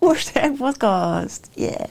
Oersterk podcast. Yeah.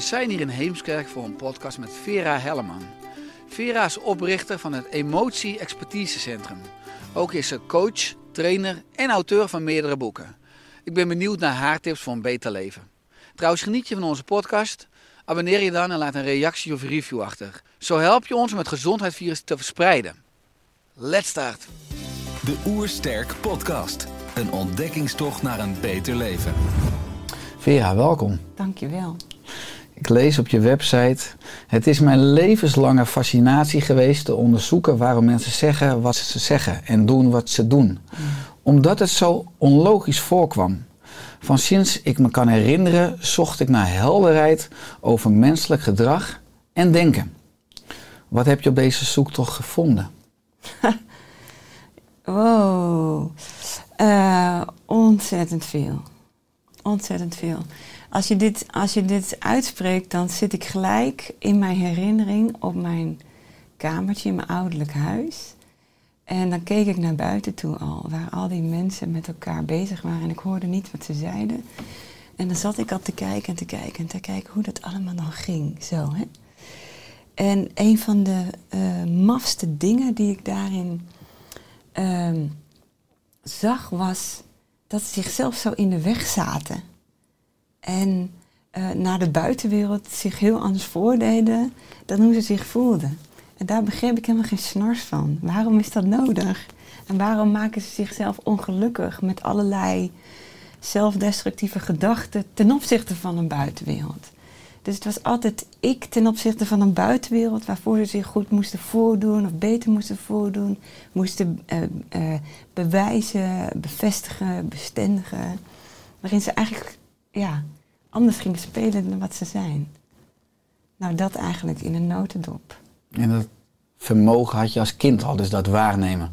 We zijn hier in Heemskerk voor een podcast met Vera Helleman. Vera is oprichter van het Emotie Expertise Centrum. Ook is ze coach, trainer en auteur van meerdere boeken. Ik ben benieuwd naar haar tips voor een beter leven. Trouwens, geniet je van onze podcast? Abonneer je dan en laat een reactie of review achter. Zo help je ons om het gezondheidsvirus te verspreiden. Let's start! De Oersterk Podcast. Een ontdekkingstocht naar een beter leven. Vera, welkom. Dankjewel. Ik lees op je website. Het is mijn levenslange fascinatie geweest te onderzoeken waarom mensen zeggen wat ze zeggen en doen wat ze doen. Omdat het zo onlogisch voorkwam. Van sinds ik me kan herinneren, zocht ik naar helderheid over menselijk gedrag en denken. Wat heb je op deze zoektocht gevonden? Wow. Eh, ontzettend veel. Ontzettend veel. Als je, dit, als je dit uitspreekt, dan zit ik gelijk in mijn herinnering op mijn kamertje in mijn ouderlijk huis. En dan keek ik naar buiten toe al, waar al die mensen met elkaar bezig waren. En ik hoorde niet wat ze zeiden. En dan zat ik al te kijken en te kijken en te kijken hoe dat allemaal dan ging. Zo, hè? En een van de eh, mafste dingen die ik daarin ehm, zag, was dat ze zichzelf zo in de weg zaten. En eh, naar de buitenwereld zich heel anders voordeden dan hoe ze zich voelden. En daar begreep ik helemaal geen snars van. Waarom is dat nodig? En waarom maken ze zichzelf ongelukkig met allerlei zelfdestructieve gedachten ten opzichte van een buitenwereld? Dus het was altijd ik ten opzichte van een buitenwereld waarvoor ze zich goed moesten voordoen of beter moesten voordoen, moesten eh, eh, bewijzen, bevestigen, bestendigen. Waarin ze eigenlijk ja, anders gingen spelen dan wat ze zijn. Nou, dat eigenlijk in een notendop. En dat vermogen had je als kind al, dus dat waarnemen.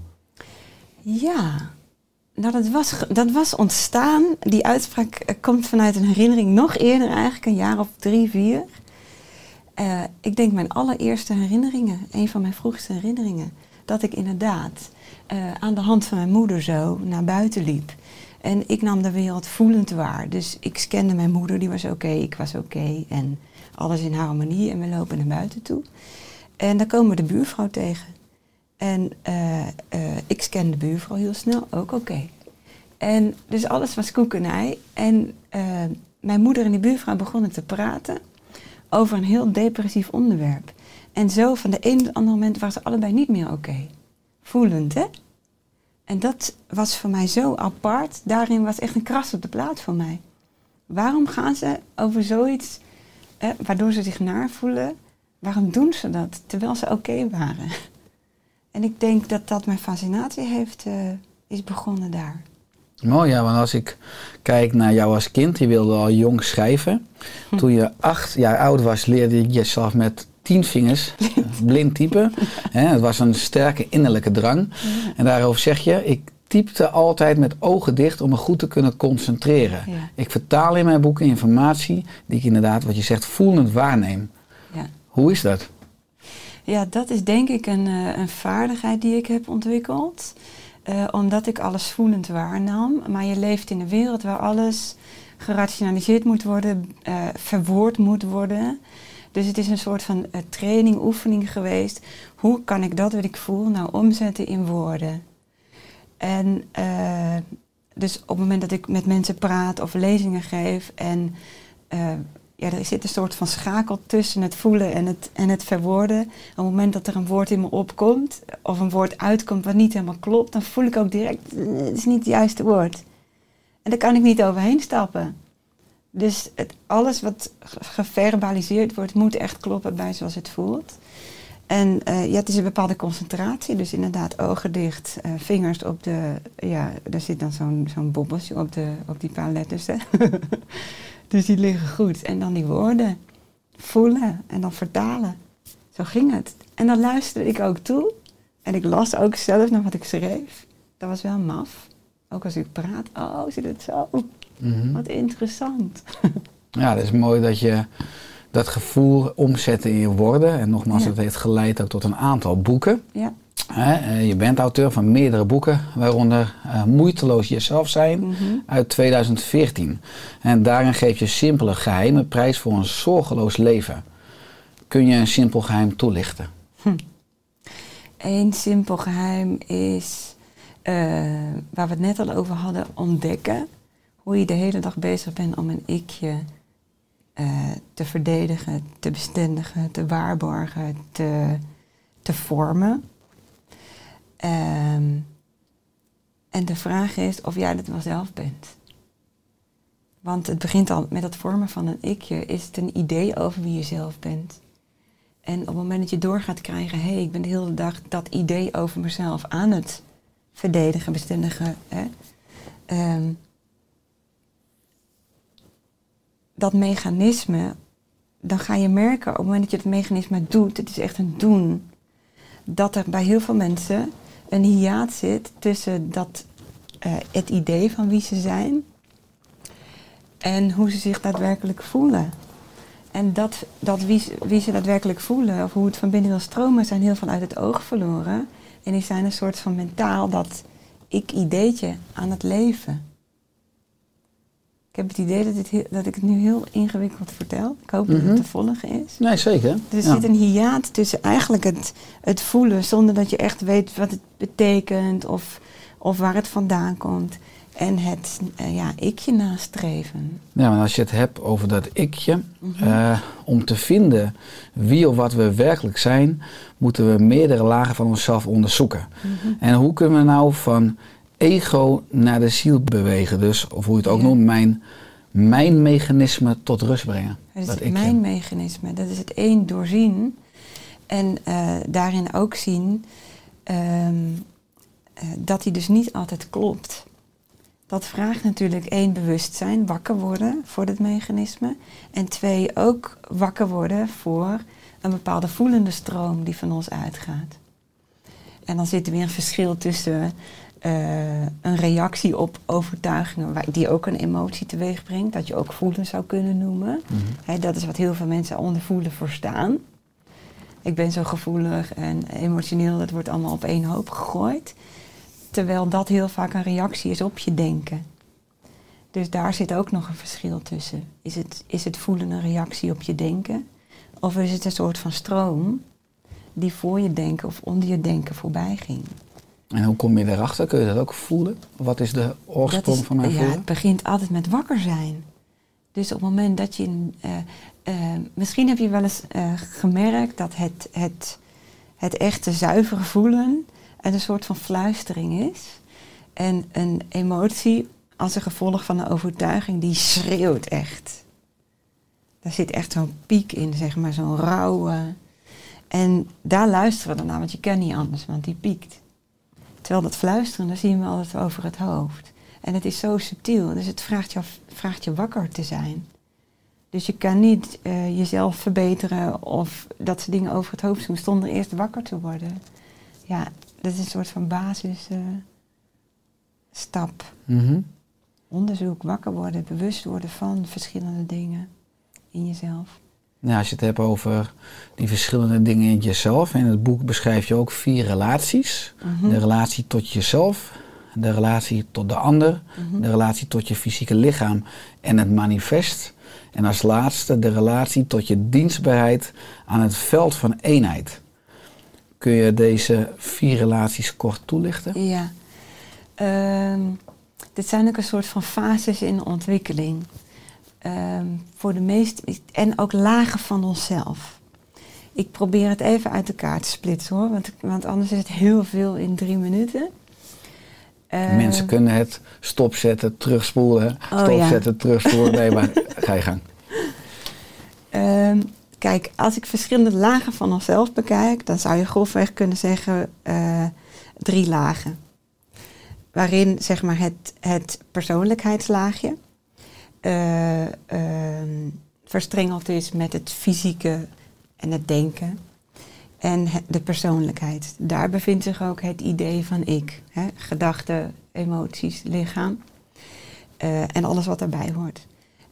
Ja, nou dat was, dat was ontstaan. Die uitspraak eh, komt vanuit een herinnering nog eerder eigenlijk, een jaar of drie, vier. Eh, ik denk mijn allereerste herinneringen, een van mijn vroegste herinneringen. Dat ik inderdaad eh, aan de hand van mijn moeder zo naar buiten liep. En ik nam de wereld voelend waar. Dus ik scande mijn moeder, die was oké, ik was oké. en alles in harmonie en we lopen naar buiten toe. En dan komen we de buurvrouw tegen. En eh, eh, ik scan de buurvrouw heel snel, ook oké. En dus alles was koekenij. En eh, mijn moeder en die buurvrouw begonnen te praten over een heel depressief onderwerp. En zo van de een op het andere moment waren ze allebei niet meer oké. Voelend, hè? En dat was voor mij zo apart. Daarin was echt een kras op de plaat voor mij. Waarom gaan ze over zoiets, waardoor ze zich naar voelen, waarom doen ze dat terwijl ze oké waren? En ik denk dat dat mijn fascinatie heeft, eh, is begonnen daar. Mooi, ja, want als ik kijk naar jou als kind, je wilde al jong schrijven. Toen je acht jaar oud was, leerde je jezelf met tien vingers blind typen. Het was een sterke innerlijke drang. En daarover zeg je, ik typte altijd met ogen dicht om me goed te kunnen concentreren. Ja. Ik vertaal in mijn boeken informatie die ik inderdaad, wat je zegt, voelend waarneem. Ja. Hoe is dat? Ja, dat is denk ik een, eh, een vaardigheid die ik heb ontwikkeld. Eh, omdat ik alles voelend waarnam. Maar je leeft in een wereld waar alles gerationaliseerd moet worden, eh, verwoord moet worden. Dus het is een soort van training, oefening geweest. Hoe kan ik dat wat ik voel nou omzetten in woorden? En dus op het moment dat ik met mensen praat of lezingen geef en ja, er zit een soort van schakel tussen het voelen en het, en het verwoorden. Op het moment dat er een woord in me opkomt, of een woord uitkomt wat niet helemaal klopt, dan voel ik ook direct, "Eh, het is niet het juiste woord. En daar kan ik niet overheen stappen. Dus het, alles wat ge- geverbaliseerd wordt, moet echt kloppen bij zoals het voelt. En eh, ja, het is een bepaalde concentratie. Dus inderdaad, ogen dicht, eh, vingers op de... Ja, er zit dan zo'n zo'n bobbeltje op, de, op die paar letters. Hè? dus die liggen goed. En dan die woorden. Voelen en dan vertalen. Zo ging het. En dan luisterde ik ook toe. En ik las ook zelf naar wat ik schreef. Dat was wel maf. Ook als ik praat. Oh, zit het zo? Mhm. Wat interessant. Ja, het is mooi dat je dat gevoel omzet in je woorden. En nogmaals, Ja. het heeft geleid ook tot een aantal boeken. Ja. Hè, eh, je bent auteur van meerdere boeken, waaronder eh, Moeiteloos Jezelf zijn Mhm. uit 2014. En daarin geef je simpele geheimen prijs voor een zorgeloos leven. Kun je een simpel geheim toelichten? Eén simpel geheim is, eh, waar we het net al over hadden, ontdekken. Hoe je de hele dag bezig bent om een ikje eh, te verdedigen, te bestendigen, te waarborgen, te, te vormen. Ehm, en de vraag is of jij dat wel zelf bent. Want het begint al met het vormen van een ikje. Is het een idee over wie je zelf bent? En op het moment dat je door gaat krijgen, hé, hey, ik ben de hele dag dat idee over mezelf aan het verdedigen, bestendigen. Hè? Ehm, dat mechanisme, dan ga je merken op het moment dat je het mechanisme doet, het is echt een doen, dat er bij heel veel mensen een hiaat zit tussen dat, eh, het idee van wie ze zijn en hoe ze zich daadwerkelijk voelen. En dat, dat wie, wie ze daadwerkelijk voelen, of hoe het van binnen wil stromen, zijn heel veel uit het oog verloren. En die zijn een soort van mentaal dat ik-ideetje aan het leven. Ik heb het idee dat, dat ik het nu heel ingewikkeld vertel. Ik hoop dat Mhm. het te volgen is. Nee, zeker. Dus er Ja. zit een hiaat tussen eigenlijk het, het voelen zonder dat je echt weet wat het betekent of, of waar het vandaan komt. En het eh, ja, ikje nastreven. Ja, maar als je het hebt over dat ikje, Mhm. eh, om te vinden wie of wat we werkelijk zijn, moeten we meerdere lagen van onszelf onderzoeken. Mhm. En hoe kunnen we nou van ego naar de ziel bewegen? Dus, of hoe je het ook Ja. noemt, mijn, mijn mechanisme tot rust brengen. Is dat ikje. mijn mechanisme. Dat is het één doorzien. En eh, daarin ook zien ehm, eh, dat hij dus niet altijd klopt. Dat vraagt natuurlijk één bewustzijn, wakker worden voor dit mechanisme. En twee, ook wakker worden voor een bepaalde voelende stroom die van ons uitgaat. En dan zit er weer een verschil tussen eh, een reactie op overtuigingen, waar- die ook een emotie teweeg brengt, dat je ook voelen zou kunnen noemen. Mhm. Hè, dat is wat heel veel mensen onder voelen verstaan. Ik ben zo gevoelig en emotioneel, dat wordt allemaal op één hoop gegooid. Terwijl dat heel vaak een reactie is op je denken. Dus daar zit ook nog een verschil tussen. Is het, is het voelen een reactie op je denken? Of is het een soort van stroom die voor je denken of onder je denken voorbij ging? En hoe kom je erachter? Kun je dat ook voelen? Wat is de oorsprong is- van mijn ja, voelen? het begint altijd met wakker zijn. Dus op het moment dat je... eh, eh, misschien heb je wel eens eh, gemerkt dat het, het, het echte zuivere voelen een soort van fluistering is. En een emotie als een gevolg van een overtuiging die schreeuwt echt. Daar zit echt zo'n piek in, zeg maar, zo'n rauwe. En daar luisteren we dan naar, want je kan niet anders, want die piekt. Terwijl dat fluisteren, daar zien we altijd over het hoofd. En het is zo subtiel, dus het vraagt je, vraagt je wakker te zijn. Dus je kan niet eh, jezelf verbeteren of dat soort dingen over het hoofd doen zonder eerst wakker te worden. Ja, dat is een soort van basis eh, stap. Mhm. Onderzoek, wakker worden, bewust worden van verschillende dingen in jezelf. Nou, als je het hebt over die verschillende dingen in jezelf. In het boek beschrijf je ook vier relaties. Mhm. De relatie tot jezelf, de relatie tot de ander, Mhm. de relatie tot je fysieke lichaam en het manifest. En als laatste de relatie tot je dienstbaarheid aan het veld van eenheid. Kun je deze vier relaties kort toelichten? Ja. Ehm, dit zijn ook een soort van fases in de ontwikkeling. Ehm, voor de meest. En ook lagen van onszelf. Ik probeer het even uit elkaar te splitsen hoor, want, want anders is het heel veel in drie minuten. Eh, Mensen kunnen het stopzetten, terugspoelen. Oh, stopzetten, terugspoelen. Nee, maar ga je gang. Ehm, kijk, als ik verschillende lagen van onszelf bekijk, dan zou je grofweg kunnen zeggen eh, drie lagen. Waarin zeg maar het, het persoonlijkheidslaagje eh, ehm, verstrengeld is met het fysieke en het denken. En de persoonlijkheid. Daar bevindt zich ook het idee van ik. Hè? Gedachten, emoties, lichaam. eh, en alles wat daarbij hoort.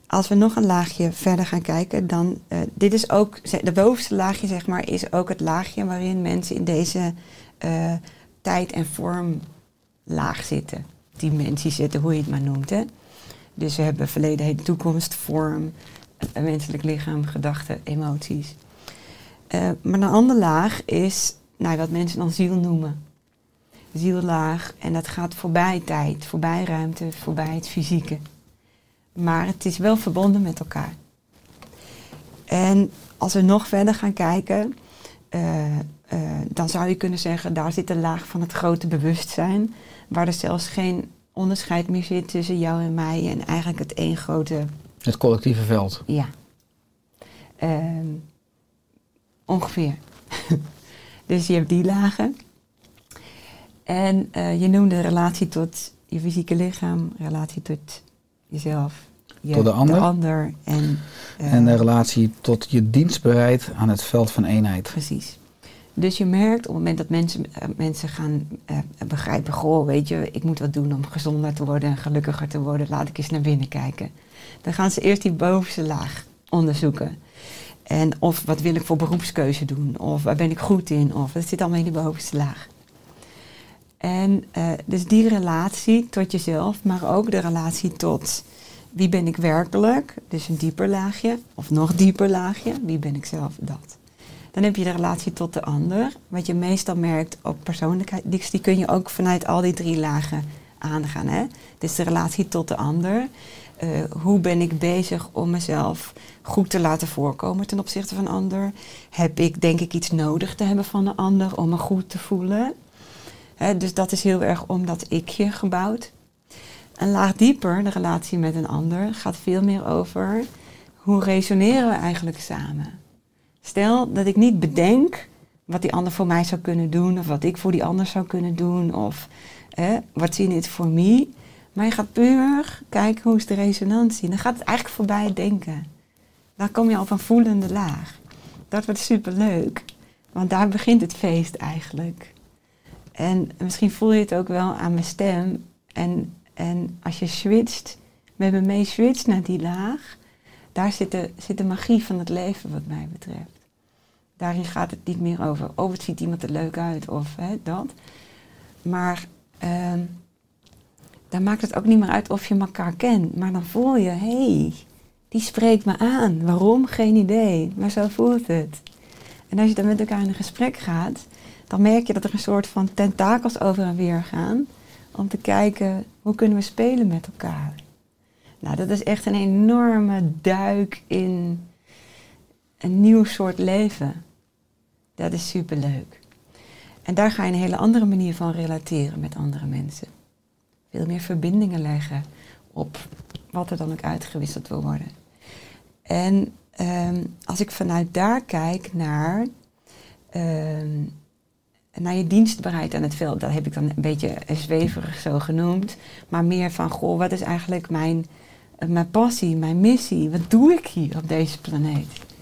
Als we nog een laagje verder gaan kijken, dan. eh, dit is ook. De bovenste laagje, zeg maar, is ook het laagje waarin mensen in deze tijd- en vormlaag zitten. Dimensie zitten, hoe je het maar noemt. Hè? Dus we hebben verleden, heden, toekomst, vorm, een menselijk lichaam, gedachten, emoties. Eh, maar een andere laag is nou, wat mensen dan ziel noemen. Ziellaag. En dat gaat voorbij tijd, voorbij ruimte, voorbij het fysieke. Maar het is wel verbonden met elkaar. En als we nog verder gaan kijken, eh, eh, dan zou je kunnen zeggen, daar zit een laag van het grote bewustzijn, waar er zelfs geen onderscheid meer zit tussen jou en mij en eigenlijk het één grote Het collectieve veld. ja. Ehm, ongeveer. dus je hebt die lagen. En eh, je noemde relatie tot je fysieke lichaam, relatie tot jezelf, je, Tot de ander. en, eh, En de relatie tot je dienstbereid aan het veld van eenheid. Precies. Dus je merkt op het moment dat mensen, eh, mensen gaan eh, begrijpen, goh, weet je, ik moet wat doen om gezonder te worden en gelukkiger te worden, laat ik eens naar binnen kijken. Dan gaan ze eerst die bovenste laag onderzoeken. En of wat wil ik voor beroepskeuze doen, of waar ben ik goed in, of dat zit allemaal in die bovenste laag. En eh, dus die relatie tot jezelf, maar ook de relatie tot wie ben ik werkelijk, dus een dieper laagje, of nog dieper laagje, wie ben ik zelf, dat. Dan heb je de relatie tot de ander. Wat je meestal merkt op persoonlijkheid, die, kun je ook vanuit al die drie lagen aangaan. Hè? Dus de relatie tot de ander. Eh, hoe ben ik bezig om mezelf goed te laten voorkomen ten opzichte van een ander? Heb ik denk ik iets nodig te hebben van een ander om me goed te voelen? Hè, dus dat is heel erg om dat ikje gebouwd. Een laag dieper, de relatie met een ander, gaat veel meer over hoe resoneren we eigenlijk samen. Stel dat ik niet bedenk wat die ander voor mij zou kunnen doen, of wat ik voor die ander zou kunnen doen, of what's in it for me. Maar je gaat puur kijken hoe is de resonantie. Dan gaat het eigenlijk voorbij het denken. Dan kom je op een voelende laag. Dat wordt superleuk, want daar begint het feest eigenlijk. En misschien voel je het ook wel aan mijn stem. En, en als je switcht, met me mee switcht naar die laag, daar zit de, zit de magie van het leven wat mij betreft. Daarin gaat het niet meer over, oh het ziet iemand er leuk uit of hè, dat. Maar ehm, dan maakt het ook niet meer uit of je elkaar kent. Maar dan voel je, hé, hey, die spreekt me aan. Waarom? Geen idee. Maar zo voelt het. En als je dan met elkaar in een gesprek gaat, dan merk je dat er een soort van tentakels over en weer gaan. Om te kijken, hoe kunnen we spelen met elkaar? Nou, dat is echt een enorme duik in een nieuw soort leven. Dat is superleuk. En daar ga je een hele andere manier van relateren met andere mensen. Veel meer verbindingen leggen op wat er dan ook uitgewisseld wil worden. En ehm, als ik vanuit daar kijk naar, ehm, naar je dienstbaarheid aan het veld, dat heb ik dan een beetje zweverig zo genoemd, maar meer van, goh, wat is eigenlijk mijn, eh, mijn passie, mijn missie? Wat doe ik hier op deze planeet?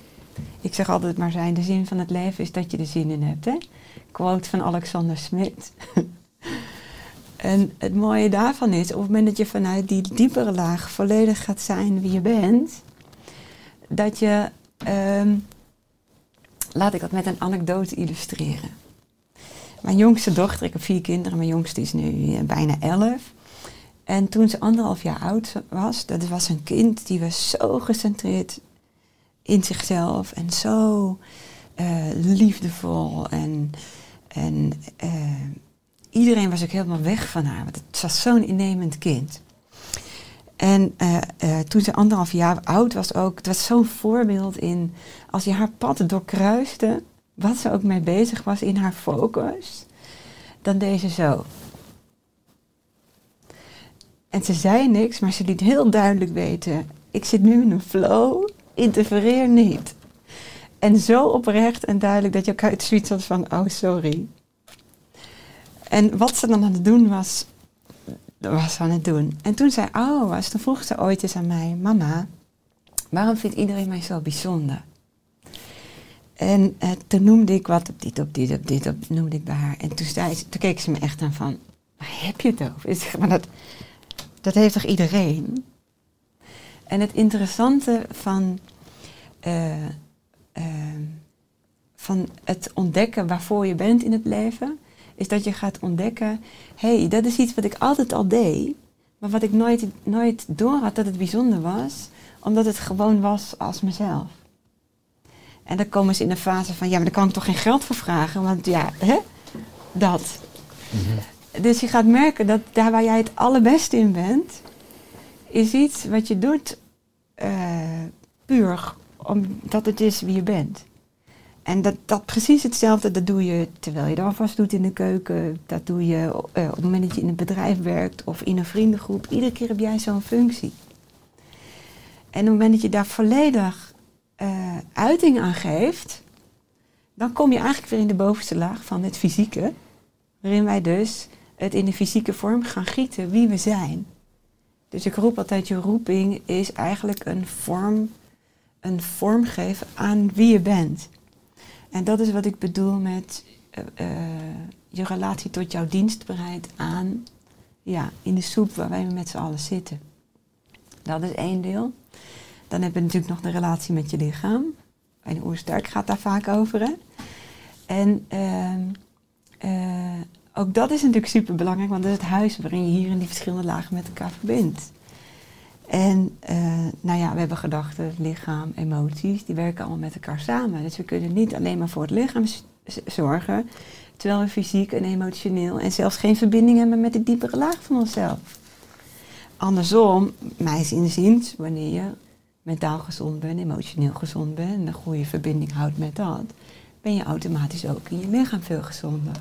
Ik zeg altijd maar zijn, de zin van het leven is dat je er zin in hebt. Hè? Quote van Alexander Smit. en het mooie daarvan is, op het moment dat je vanuit die diepere laag volledig gaat zijn wie je bent, dat je, ehm, laat ik dat met een anekdote illustreren. Mijn jongste dochter, ik heb vier kinderen, mijn jongste is nu eh, bijna elf. En toen ze anderhalf jaar oud was, dat was een kind die was zo gecentreerd in zichzelf en zo eh, liefdevol. En, en eh, iedereen was ook helemaal weg van haar, want het was zo'n innemend kind. En eh, toen ze anderhalf jaar oud was ook, het was zo'n voorbeeld in, als je haar pad doorkruiste, wat ze ook mee bezig was in haar focus, dan deed ze zo. En ze zei niks, maar ze liet heel duidelijk weten, ik zit nu in een flow, interfereer niet. En zo oprecht en duidelijk dat je ook zoiets had van, oh sorry. En wat ze dan aan het doen was, was aan het doen. En toen zei oh, was, toen vroeg ze ooit eens aan mij, mama, waarom vindt iedereen mij zo bijzonder? En eh, toen noemde ik wat op dit, op dit, op dit, op, noemde ik bij haar. En toen, zei keek ze me echt aan van, waar heb je het over? Zeg, maar dat, dat heeft toch iedereen? En het interessante van, eh, eh, van het ontdekken waarvoor je bent in het leven, is dat je gaat ontdekken, hé, hey, dat is iets wat ik altijd al deed, maar wat ik nooit, nooit door had dat het bijzonder was, omdat het gewoon was als mezelf. En dan komen ze in een fase van, ja, maar daar kan ik toch geen geld voor vragen, want ja, hè, dat. Dus je gaat merken dat daar waar jij het allerbeste in bent, is iets wat je doet puur omdat het is wie je bent. En dat, dat precies hetzelfde, dat doe je terwijl je de afwas doet in de keuken. Dat doe je eh, op het moment dat je in een bedrijf werkt of in een vriendengroep. Iedere keer heb jij zo'n functie. En op het moment dat je daar volledig eh, uiting aan geeft, dan kom je eigenlijk weer in de bovenste laag van het fysieke. Waarin wij dus het in de fysieke vorm gaan gieten wie we zijn. Dus ik roep altijd, je roeping is eigenlijk een vorm, een vorm geven aan wie je bent. En dat is wat ik bedoel met uh, uh, je relatie tot jouw dienstbereid aan, ja, in de soep waar wij met z'n allen zitten. Dat is één deel. Dan heb je natuurlijk nog de relatie met je lichaam. De oersterk gaat daar vaak over. Hè? En uh, ook dat is natuurlijk super belangrijk, want dat is het huis waarin je hier in die verschillende lagen met elkaar verbindt. En uh, nou ja, we hebben gedachten, lichaam, emoties, die werken allemaal met elkaar samen. Dus we kunnen niet alleen maar voor het lichaam zorgen, terwijl we fysiek en emotioneel en zelfs geen verbinding hebben met de diepere laag van onszelf. Andersom, mij inziens, wanneer je mentaal gezond bent, emotioneel gezond bent en een goede verbinding houdt met dat, ben je automatisch ook in je lichaam veel gezonder.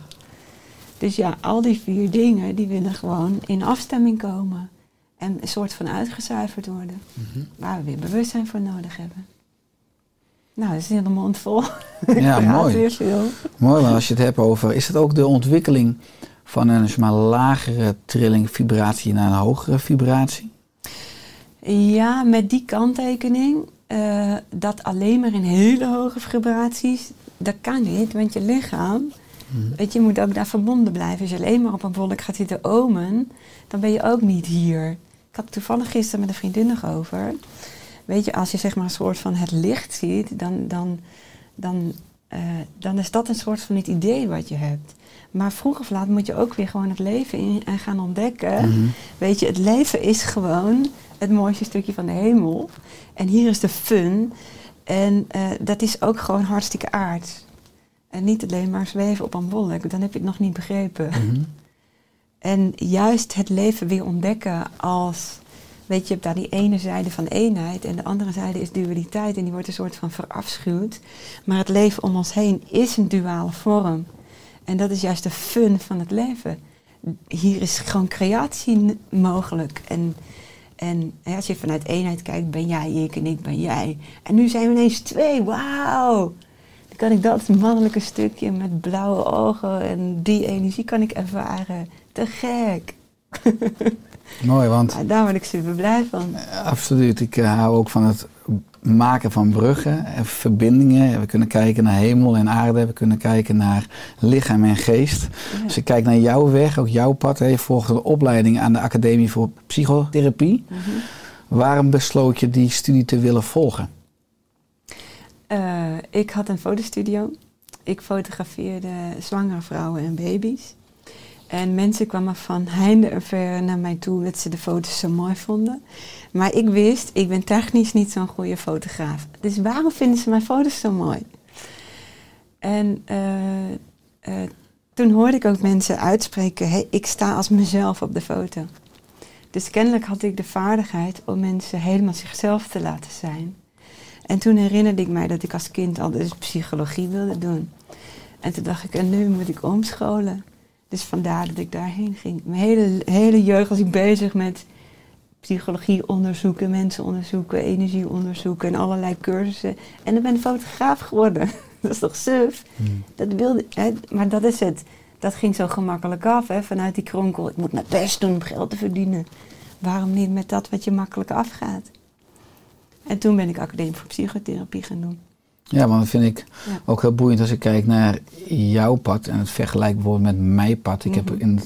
Dus ja, al die vier dingen, die willen gewoon in afstemming komen. En een soort van uitgezuiverd worden. Mhm. Waar we weer bewustzijn voor nodig hebben. Nou, dat is een hele mond vol. Ja, mooi. weer veel. Mooi, maar als je het hebt over, is het ook de ontwikkeling van een zeg maar, lagere trilling, vibratie naar een hogere vibratie? Ja, met die kanttekening. eh, dat alleen maar in hele hoge vibraties, dat kan niet, want je lichaam, weet je, je moet ook daar verbonden blijven. Als je alleen maar op een wolk gaat zitten omen, dan ben je ook niet hier. Ik had het toevallig gisteren met een vriendin nog over. Weet je, als je zeg maar een soort van het licht ziet, dan, dan, dan, eh, dan is dat een soort van het idee wat je hebt. Maar vroeg of laat moet je ook weer gewoon het leven in en gaan ontdekken. Mhm. Weet je, het leven is gewoon het mooiste stukje van de hemel. En hier is de fun. En eh, dat is ook gewoon hartstikke aard. En niet alleen maar zweven op een wolk, dan heb je het nog niet begrepen. Mhm. En juist het leven weer ontdekken als, weet je, je hebt daar die ene zijde van eenheid en de andere zijde is dualiteit en die wordt een soort van verafschuwd. Maar het leven om ons heen is een duale vorm. En dat is juist de fun van het leven. Hier is gewoon creatie mogelijk. En, en hè, als je vanuit eenheid kijkt, ben jij ik en ik ben jij. En nu zijn we ineens twee, wauw! Kan ik dat mannelijke stukje met blauwe ogen en die energie kan ik ervaren. Te gek! Mooi, want Maar daar word ik super blij van. absoluut, ik eh, hou ook van het maken van bruggen en verbindingen. We kunnen kijken naar hemel en aarde, we kunnen kijken naar lichaam en geest. Ja. Als ik kijk naar jouw weg, ook jouw pad, hè, je volgt een opleiding aan de Academie voor Psychotherapie. Mhm. Waarom besloot je die studie te willen volgen? Eh, ik had een fotostudio. Ik fotografeerde zwangere vrouwen en baby's. En mensen kwamen van heinde en ver naar mij toe dat ze de foto's zo mooi vonden. Maar ik wist, ik ben technisch niet zo'n goede fotograaf. Dus waarom vinden ze mijn foto's zo mooi? En eh, eh, toen hoorde ik ook mensen uitspreken, hey, ik sta als mezelf op de foto. Dus kennelijk had ik de vaardigheid om mensen helemaal zichzelf te laten zijn. En toen herinnerde ik mij dat ik als kind al dus psychologie wilde doen. En toen dacht ik, en nu moet ik omscholen. Dus vandaar dat ik daarheen ging. Mijn hele, hele jeugd was ik bezig met psychologie onderzoeken, mensen onderzoeken, energie onderzoeken en allerlei cursussen. En dan ben ik fotograaf geworden. dat is toch suf? Dat wilde, hè, maar dat is het. Dat ging zo gemakkelijk af, hè, vanuit die kronkel. Ik moet mijn best doen om geld te verdienen. Waarom niet met dat wat je makkelijk afgaat? En toen ben ik academie voor psychotherapie gaan doen. Ja, want dat vind ik Ja. ook heel boeiend als ik kijk naar jouw pad en het vergelijk bijvoorbeeld met mijn pad. Ik heb Mhm. in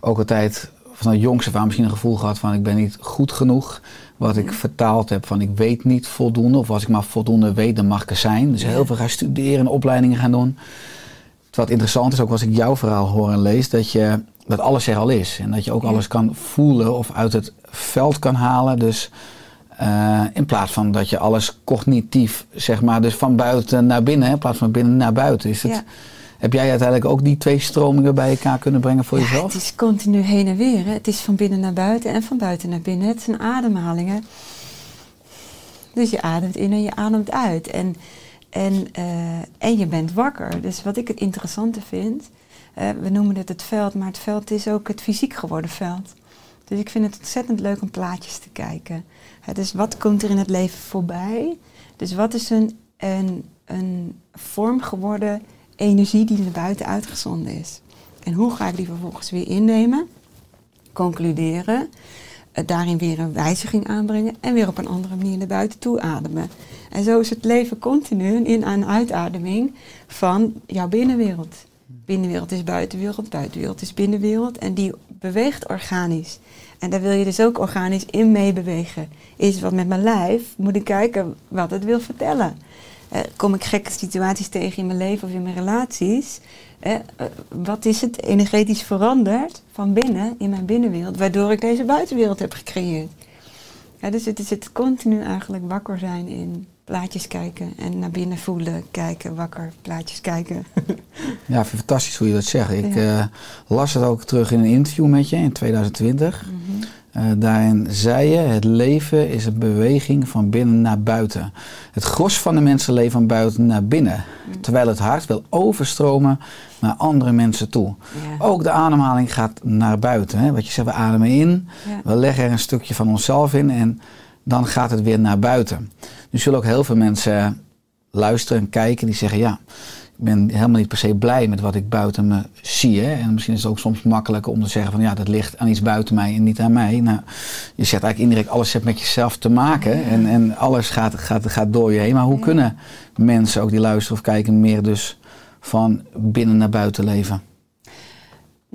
ook altijd van de jongste af aan misschien een gevoel gehad van ik ben niet goed genoeg. Wat ik vertaald heb van ik weet niet voldoende. Of als ik maar voldoende weet, dan mag ik er zijn. Dus heel veel gaan studeren en opleidingen gaan doen. Wat interessant is, ook als ik jouw verhaal hoor en lees, dat, je, dat alles er al is. En dat je ook alles kan voelen of uit het veld kan halen. Dus eh, in plaats van dat je alles cognitief, zeg maar, dus van buiten naar binnen, in plaats van binnen naar buiten. Is het, Ja. Heb jij uiteindelijk ook die twee stromingen bij elkaar kunnen brengen voor Ja, jezelf? het is continu heen en weer. Hè. Het is van binnen naar buiten en van buiten naar binnen. Het zijn ademhalingen. Dus je ademt in en je ademt uit. En, en, eh, en je bent wakker. Dus wat ik het interessante vind, eh, we noemen het het veld, maar het veld is ook het fysiek geworden veld. Dus ik vind het ontzettend leuk om plaatjes te kijken. Dus wat komt er in het leven voorbij? Dus wat is een, een, een vorm geworden energie die naar buiten uitgezonden is? En hoe ga ik die vervolgens weer innemen, concluderen, eh, daarin weer een wijziging aanbrengen en weer op een andere manier naar buiten toe ademen. En zo is het leven continu een in- en uitademing van jouw binnenwereld. Binnenwereld is buitenwereld, buitenwereld is binnenwereld en die beweegt organisch. En daar wil je dus ook organisch in meebewegen. Is wat met mijn lijf, moet ik kijken wat het wil vertellen. Eh, kom ik gekke situaties tegen in mijn leven of in mijn relaties? Eh, eh, wat is het energetisch veranderd van binnen in mijn binnenwereld, waardoor ik deze buitenwereld heb gecreëerd? Dus het is het continu eigenlijk wakker zijn in plaatjes kijken en naar binnen voelen, kijken, wakker, plaatjes kijken. Ja, vind fantastisch hoe je dat zegt. Ik Ja. eh, las het ook terug in een interview met je in 2020. Eh, daarin zei je, het leven is een beweging van binnen naar buiten. Het gros van de mensen leeft van buiten naar binnen. Terwijl het hart wil overstromen naar andere mensen toe. Ja. Ook de ademhaling gaat naar buiten. Hè? Wat je zegt, we ademen in, Ja. we leggen er een stukje van onszelf in en dan gaat het weer naar buiten. Nu zullen ook heel veel mensen luisteren en kijken die zeggen, ja, ik ben helemaal niet per se blij met wat ik buiten me zie. Hè? En misschien is het ook soms makkelijker om te zeggen van ja, dat ligt aan iets buiten mij en niet aan mij. Nou, je zegt eigenlijk indirect, alles heeft met jezelf te maken en, en alles gaat, gaat, gaat door je heen. Maar hoe kunnen mensen ook die luisteren of kijken meer dus van binnen naar buiten leven?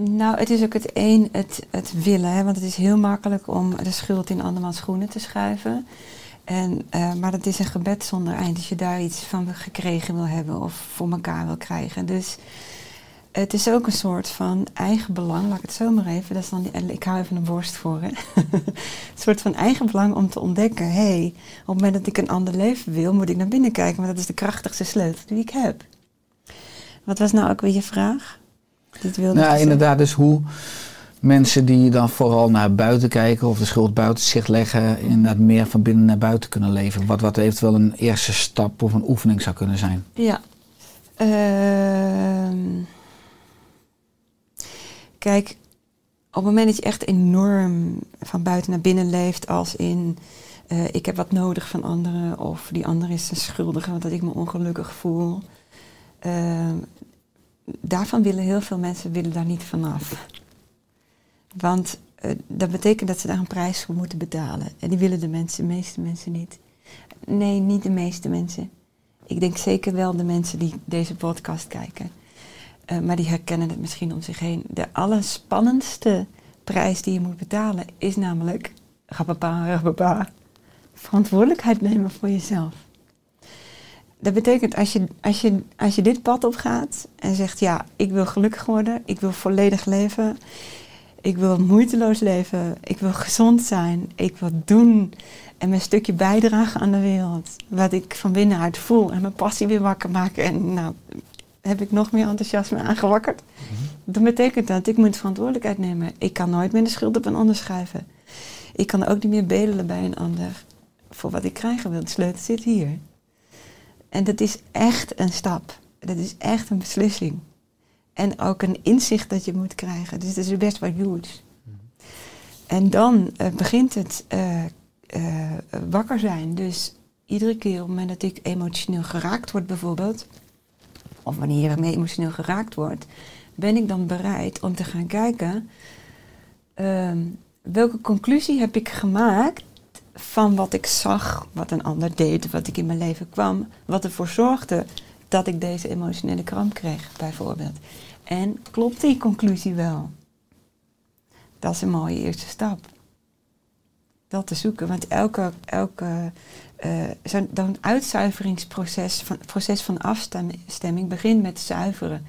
Nou, het is ook het een, het, het willen. Hè? Want het is heel makkelijk om de schuld in andermans schoenen te schuiven. En, eh, maar dat is een gebed zonder eind als je daar iets van gekregen wil hebben of voor elkaar wil krijgen. Dus het is ook een soort van eigen belang, laat ik het zo maar even. Dat is dan, die- ik hou even een borst voor. Een soort van eigen belang om te ontdekken. Hé, hey, op het moment dat ik een ander leven wil, moet ik naar binnen kijken. Want dat is de krachtigste sleutel die ik heb. Wat was nou ook weer je vraag? Dit wilde Nou, inderdaad, dus hoe mensen die dan vooral naar buiten kijken of de schuld buiten zich leggen, inderdaad meer van binnen naar buiten kunnen leven. Wat, wat eventueel een eerste stap of een oefening zou kunnen zijn. Ja. Ehm, kijk, op het moment dat je echt enorm van buiten naar binnen leeft, als in eh, ik heb wat nodig van anderen of die ander is een schuldige want dat ik me ongelukkig voel. ehm, daarvan willen heel veel mensen willen daar niet vanaf. Want eh, dat betekent dat ze daar een prijs voor moeten betalen. En die willen de, mensen, de meeste mensen niet. Nee, niet de meeste mensen. Ik denk zeker wel de mensen die deze podcast kijken. Eh, maar die herkennen het misschien om zich heen. De allerspannendste prijs die je moet betalen is namelijk... Rapapa, rapapa. Verantwoordelijkheid nemen voor jezelf. Dat betekent als je, als, je, als je dit pad opgaat en zegt... ja, ik wil gelukkig worden, ik wil volledig leven... ik wil moeiteloos leven, ik wil gezond zijn... ik wil doen en mijn stukje bijdragen aan de wereld. Wat ik van binnenuit voel en mijn passie weer wakker maken. En nou, heb ik nog meer enthousiasme aangewakkerd. Dan betekent dat ik moet verantwoordelijkheid nemen. Ik kan nooit meer de schuld op een ander schuiven. Ik kan ook niet meer bedelen bij een ander voor wat ik krijgen wil. De sleutel zit hier. En dat is echt een stap. Dat is echt een beslissing. En ook een inzicht dat je moet krijgen. Dus dat is best wel huge. En dan eh, begint het eh, eh, wakker zijn. Dus iedere keer op het moment dat ik emotioneel geraakt word bijvoorbeeld, of wanneer ik emotioneel geraakt word, ben ik dan bereid om te gaan kijken ehm, welke conclusie heb ik gemaakt van wat ik zag, wat een ander deed, wat ik in mijn leven kwam, wat ervoor zorgde dat ik deze emotionele kramp kreeg, bijvoorbeeld. En klopt die conclusie wel? Dat is een mooie eerste stap. Dat te zoeken, want elke, elke uh, zo'n uitzuiveringsproces van, proces van afstemming begint met zuiveren.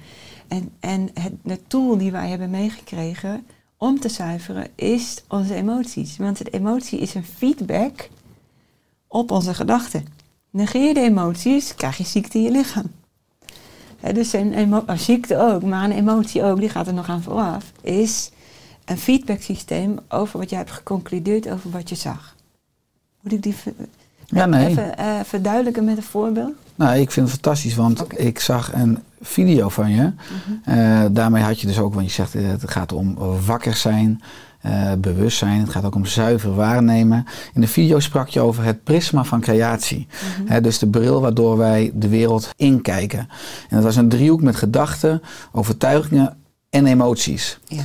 En, en het, de tool die wij hebben meegekregen om te zuiveren is onze emoties. Want de emotie is een feedback op onze gedachten. Negeer de emoties, krijg je ziekte in je lichaam. dus een oh, ziekte ook, maar een emotie ook, die gaat er nog aan vooraf, is een feedback systeem over wat jij hebt geconcludeerd over wat je zag. Moet ik die ja, nee. even uh, verduidelijken met een voorbeeld? Nou, ik vind het fantastisch, want ik zag een video van je. Eh, daarmee had je dus ook, want je zegt eh, het gaat om wakker zijn, uh, bewustzijn. Het gaat ook om zuiver waarnemen. In de video sprak je over het prisma van creatie. Mhm. dus de bril waardoor wij de wereld inkijken. En dat was een driehoek met gedachten, overtuigingen en emoties. Ja.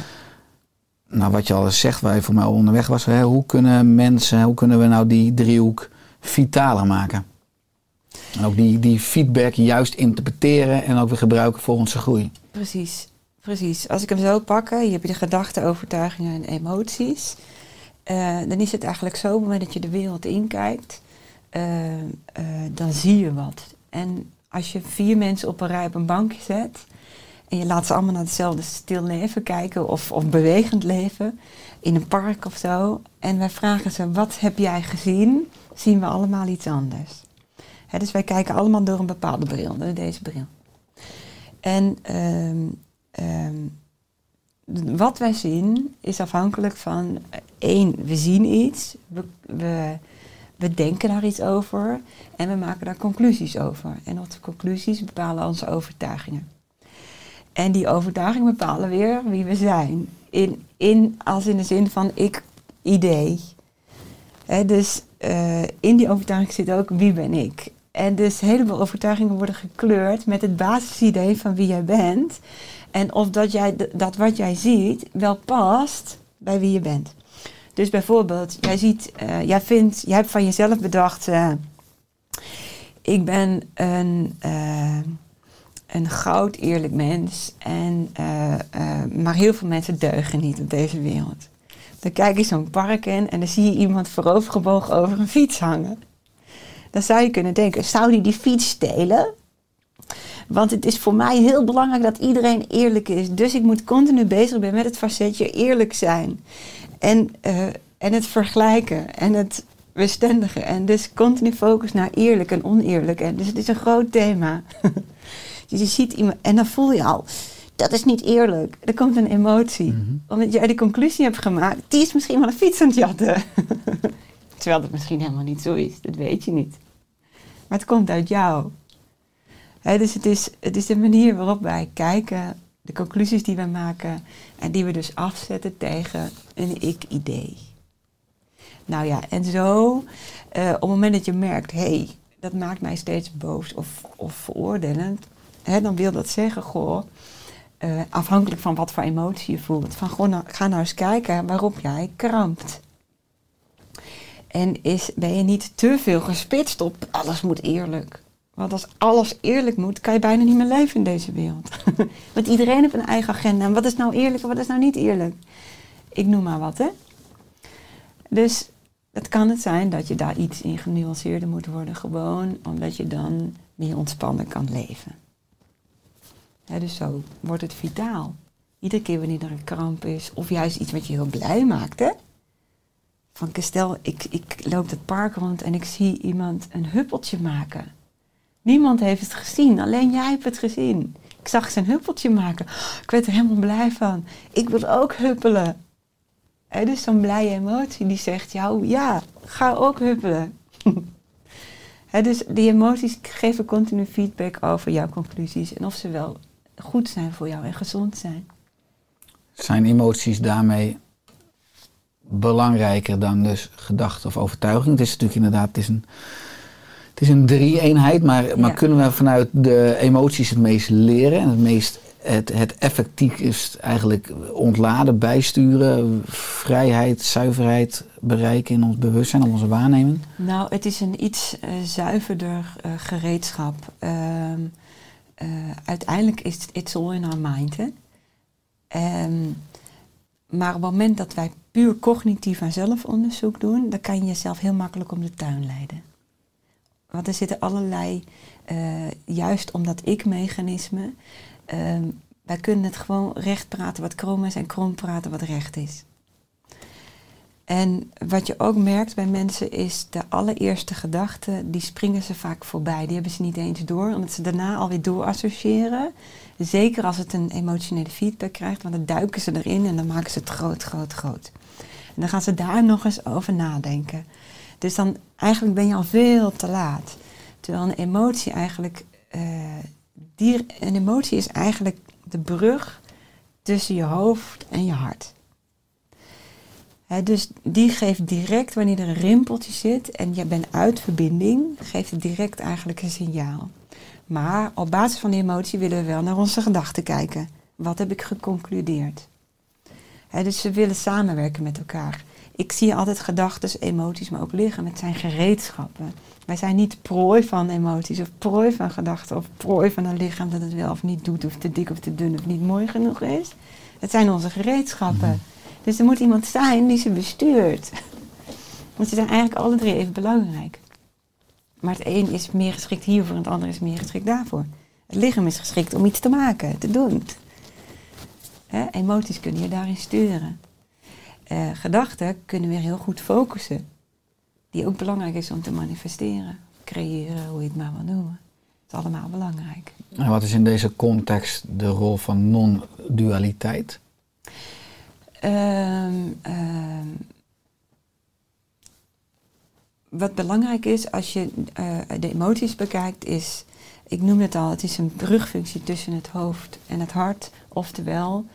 Nou, wat je al zegt, waar je voor mij onderweg was. Hè, hoe kunnen mensen, hoe kunnen we nou die driehoek vitaler maken? En ook die, die feedback juist interpreteren en ook weer gebruiken voor onze groei. Precies, precies. Als ik hem zo pak, je hebt de gedachten, overtuigingen en emoties. Uh, dan is het eigenlijk zo, op het moment dat je de wereld inkijkt, uh, uh, dan zie je wat. En als je vier mensen op een rij op een bankje zet en je laat ze allemaal naar hetzelfde stil leven kijken of, of bewegend leven in een park of zo, en wij vragen ze, wat heb jij gezien? Zien we allemaal iets anders dus wij kijken allemaal door een bepaalde bril, deze bril. En ehm, ehm, wat wij zien is afhankelijk van eh, één, we zien iets, we, we, denken daar iets over en we maken daar conclusies over. En onze conclusies bepalen onze overtuigingen. En die overtuigingen bepalen weer wie we zijn. In, in, als in de zin van ik idee. dus uh, in die overtuiging zit ook wie ben ik. En dus een heleboel overtuigingen worden gekleurd met het basisidee van wie jij bent. En of dat, jij, dat wat jij ziet wel past bij wie je bent. Dus bijvoorbeeld, jij ziet, uh, jij vindt, jij hebt van jezelf bedacht, uh, ik ben een, uh, een goud eerlijk mens. En, maar heel veel mensen deugen niet op deze wereld. Dan kijk je zo'n park in en dan zie je iemand voorovergebogen over een fiets hangen dan zou je kunnen denken, zou die die fiets stelen? Want het is voor mij heel belangrijk dat iedereen eerlijk is. Dus ik moet continu bezig zijn met het facetje eerlijk zijn. En, uh, en het vergelijken en het bestendigen. En dus continu focus naar eerlijk en oneerlijk. En dus het is een groot thema. dus je ziet iemand en dan voel je al, dat is niet eerlijk. Er komt een emotie. Mhm. Omdat jij de conclusie hebt gemaakt, die is misschien wel een fiets aan het jatten. Terwijl dat misschien helemaal niet zo is, dat weet je niet. Maar het komt uit jou. dus het is, het is de manier waarop wij kijken, de conclusies die we maken en die we dus afzetten tegen een ik-idee. Nou ja, en zo, uh, op het moment dat je merkt, hé, hey, dat maakt mij steeds boos of, of veroordelend, dan wil dat zeggen, goh, uh, afhankelijk van wat voor emotie je voelt, van goh, nou, ga nou eens kijken waarop jij krampt. En is, ben je niet te veel gespitst op alles moet eerlijk. Want als alles eerlijk moet, kan je bijna niet meer leven in deze wereld. Want iedereen heeft een eigen agenda. En wat is nou eerlijk en wat is nou niet eerlijk? Ik noem maar wat, hè. Dus het kan het zijn dat je daar iets in genuanceerder moet worden. Gewoon omdat je dan meer ontspannen kan leven. dus zo wordt het vitaal. Iedere keer wanneer er een kramp is, of juist iets wat je heel blij maakt, hè van stel, ik, ik loop het park rond en ik zie iemand een huppeltje maken. Niemand heeft het gezien, alleen jij hebt het gezien. Ik zag zijn huppeltje maken. Ik werd er helemaal blij van. Ik wil ook huppelen. Dus zo'n blije emotie die zegt jou, ja, ga ook huppelen. Dus die emoties geven continu feedback over jouw conclusies en of ze wel goed zijn voor jou en gezond zijn. Zijn emoties daarmee belangrijker dan dus gedachte of overtuiging? Het is natuurlijk inderdaad, het is een, het is een drie-eenheid, maar, maar kunnen we vanuit de emoties het meest leren en het meest het, het effectiefst eigenlijk ontladen, bijsturen, vrijheid, zuiverheid bereiken in ons bewustzijn, in onze waarneming? Nou, het is een iets eh, zuiverder eh, gereedschap. Ehm, eh, uiteindelijk is het all in our mind. Hè? Ehm, maar op het moment dat wij puur cognitief aan zelfonderzoek doen, dan kan je jezelf heel makkelijk om de tuin leiden. Want er zitten allerlei, eh, juist om dat ik-mechanisme, ehm, wij kunnen het gewoon recht praten wat krom is en krom praten wat recht is. En wat je ook merkt bij mensen is de allereerste gedachten, die springen ze vaak voorbij. Die hebben ze niet eens door, omdat ze daarna alweer doorassociëren. Zeker als het een emotionele feedback krijgt, want dan duiken ze erin en dan maken ze het groot, groot, groot. En dan gaan ze daar nog eens over nadenken. Dus dan eigenlijk ben je al veel te laat. Terwijl een emotie eigenlijk, eh, die, een emotie is eigenlijk de brug tussen je hoofd en je hart. Dus die geeft direct, wanneer er een rimpeltje zit en je bent uit verbinding, geeft het direct eigenlijk een signaal. Maar op basis van die emotie willen we wel naar onze gedachten kijken. Wat heb ik geconcludeerd? Dus we willen samenwerken met elkaar. Ik zie altijd gedachten, emoties, maar ook lichaam. Het zijn gereedschappen. Wij zijn niet prooi van emoties of prooi van gedachten of prooi van een lichaam dat het wel of niet doet of te dik of te dun of niet mooi genoeg is. Het zijn onze gereedschappen. Dus er moet iemand zijn die ze bestuurt. Want ze zijn eigenlijk alle drie even belangrijk. Maar het een is meer geschikt hiervoor en het ander is meer geschikt daarvoor. Het lichaam is geschikt om iets te maken, te doen. Hè, emoties kunnen je daarin sturen. Eh, gedachten kunnen weer heel goed focussen. Die ook belangrijk is om te manifesteren. Creëren, hoe je het maar wil noemen. Het is allemaal belangrijk. En wat is in deze context de rol van non-dualiteit? Ehm, ehm, wat belangrijk is als je eh, de emoties bekijkt, is, ik noem het al, het is een brugfunctie tussen het hoofd en het hart. Oftewel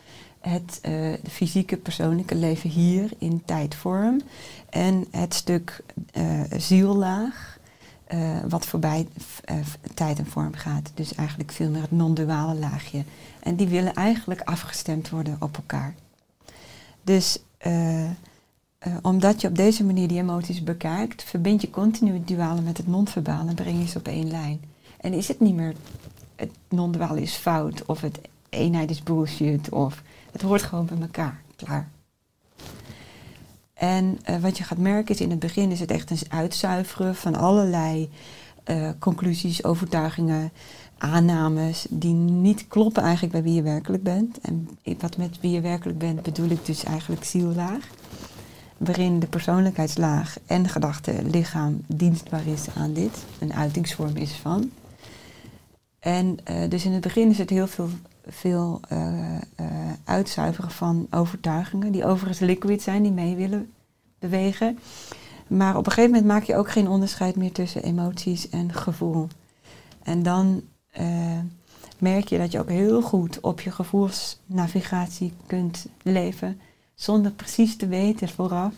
het eh, fysieke persoonlijke leven hier in tijdvorm. En het stuk eh, ziellaag, eh, wat voorbij tijd en vorm gaat. Dus eigenlijk veel meer het non-duale laagje. En die willen eigenlijk afgestemd worden op elkaar. Dus omdat je op deze manier die emoties bekijkt, verbind je continu het duale met het non-verbale en breng je ze op één lijn. En is het niet meer het non-duale is fout of het eenheid is bullshit of het hoort gewoon bij elkaar. Klaar. En eh, wat je gaat merken is in het begin is het echt een uitzuiveren van allerlei eh, conclusies, overtuigingen, aannames die niet kloppen eigenlijk bij wie je werkelijk bent. En wat met wie je werkelijk bent bedoel ik dus eigenlijk ziellaag. Waarin de persoonlijkheidslaag en gedachte, lichaam dienstbaar is aan dit. Een uitingsvorm is van. En eh, dus in het begin is het heel veel, veel eh, eh, uitzuiveren van overtuigingen. Die overigens liquid zijn, die mee willen bewegen. Maar op een gegeven moment maak je ook geen onderscheid meer tussen emoties en gevoel. En dan eh, merk je dat je ook heel goed op je gevoelsnavigatie kunt leven. Zonder precies te weten vooraf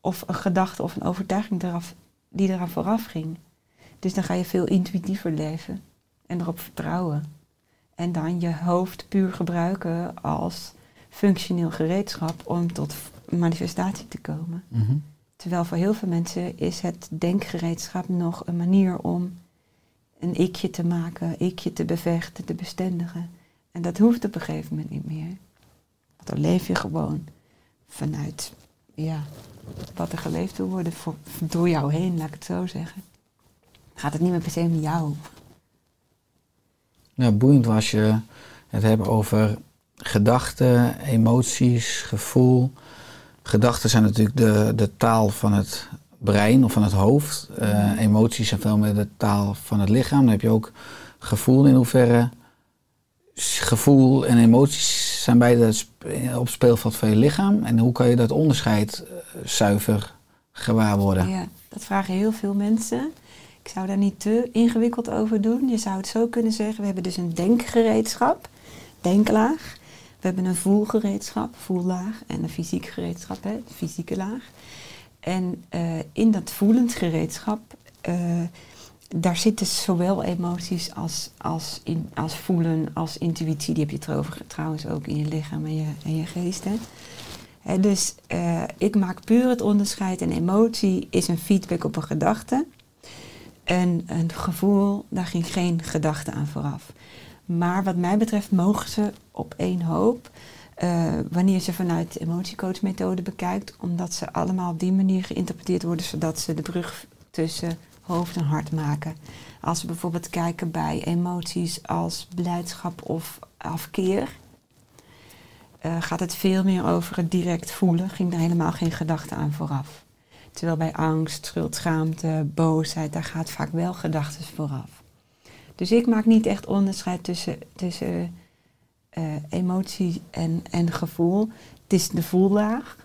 of een gedachte of een overtuiging eraf, die eraan vooraf ging. Dus dan ga je veel intuïtiever leven en erop vertrouwen. En dan je hoofd puur gebruiken als functioneel gereedschap om tot manifestatie te komen. Mhm. Terwijl voor heel veel mensen is het denkgereedschap nog een manier om een ikje te maken, ikje te bevechten, te bestendigen. En dat hoeft op een gegeven moment niet meer. Want dan leef je gewoon vanuit ja, wat er geleefd wil worden voor, door jou heen, laat ik het zo zeggen. Gaat het niet meer per se om jou. Ja, boeiend was je het hebben over gedachten, emoties, gevoel. Gedachten zijn natuurlijk de, de taal van het brein of van het hoofd. Eh, emoties zijn veel meer de taal van het lichaam. Dan heb je ook gevoel in hoeverre gevoel en emoties zijn beide op speelveld van je lichaam. En hoe kan je dat onderscheid eh, zuiver gewaar worden? Ja, dat vragen heel veel mensen. Ik zou daar niet te ingewikkeld over doen. Je zou het zo kunnen zeggen, we hebben dus een denkgereedschap, denklaag. We hebben een voelgereedschap, voellaag. En een fysiek gereedschap, hè, fysieke laag. En eh, in dat voelend gereedschap, eh, daar zitten zowel emoties als, als, in, als voelen, als intuïtie. Die heb je trouwens, trouwens ook in je lichaam en je, en je geest. Hè. Dus eh, ik maak puur het onderscheid. Een emotie is een feedback op een gedachte. En een gevoel, daar ging geen gedachte aan vooraf. Maar wat mij betreft mogen ze op één hoop. eh, wanneer ze vanuit de emotiecoachmethode bekijkt. Omdat ze allemaal op die manier geïnterpreteerd worden. Zodat ze de brug tussen hoofd en hart maken. Als we bijvoorbeeld kijken bij emoties als blijdschap of afkeer eh, gaat het veel meer over het direct voelen. Ging er helemaal geen gedachte aan vooraf. Terwijl bij angst, schuld, schaamte, boosheid, daar gaat vaak wel gedachten vooraf. Dus ik maak niet echt onderscheid tussen, tussen eh, emotie en, en gevoel. Het is de voellaag.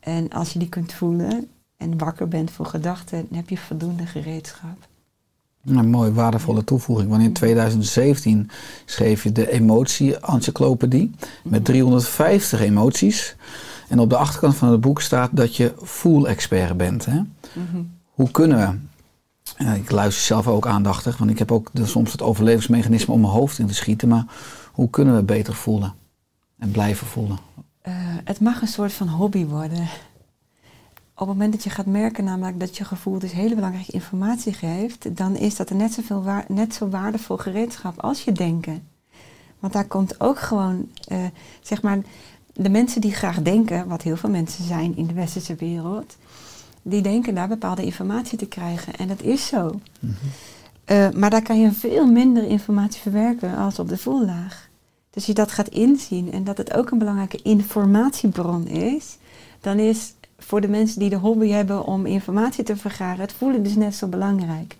En als je die kunt voelen en wakker bent voor gedachten, dan heb je voldoende gereedschap. Een mooi waardevolle toevoeging. Want in 2017 schreef je de emotie-encyclopedie met 350 emoties. En op de achterkant van het boek staat dat je voel-expert bent. Hè? Mhm. Hoe kunnen we? Ik luister zelf ook aandachtig, want ik heb ook soms het overlevingsmechanisme om mijn hoofd in te schieten. Maar hoe kunnen we beter voelen en blijven voelen? Eh, het mag een soort van hobby worden. Op het moment dat je gaat merken namelijk dat je gevoel dus hele belangrijke informatie geeft, dan is dat net, zoveel waar, net zo waardevol gereedschap als je denken. Want daar komt ook gewoon, eh, zeg maar, de mensen die graag denken, wat heel veel mensen zijn in de westerse wereld, die denken daar bepaalde informatie te krijgen. En dat is zo. Eh, maar daar kan je veel minder informatie verwerken als op de voellaag. Dus je dat gaat inzien en dat het ook een belangrijke informatiebron is, dan is voor de mensen die de hobby hebben om informatie te vergaren, het voelen dus net zo belangrijk.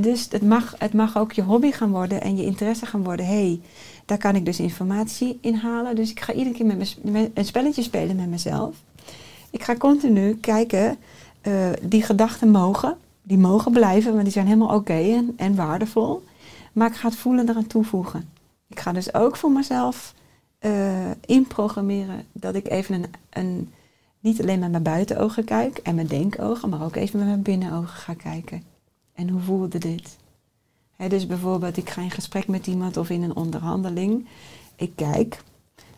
Dus het mag, het mag ook je hobby gaan worden en je interesse gaan worden. Hé, hey, daar kan ik dus informatie in halen. Dus ik ga iedere keer met een spelletje spelen met mezelf. Ik ga continu kijken, eh, die gedachten mogen, die mogen blijven, want die zijn helemaal oké en, en waardevol. Maar ik ga het voelen eraan toevoegen. Ik ga dus ook voor mezelf eh, inprogrammeren dat ik even een, een, niet alleen met mijn buitenogen kijk en mijn denkogen, maar ook even met mijn binnenogen ga kijken. En hoe voelde dit? Dus bijvoorbeeld, ik ga in gesprek met iemand of in een onderhandeling. Ik kijk,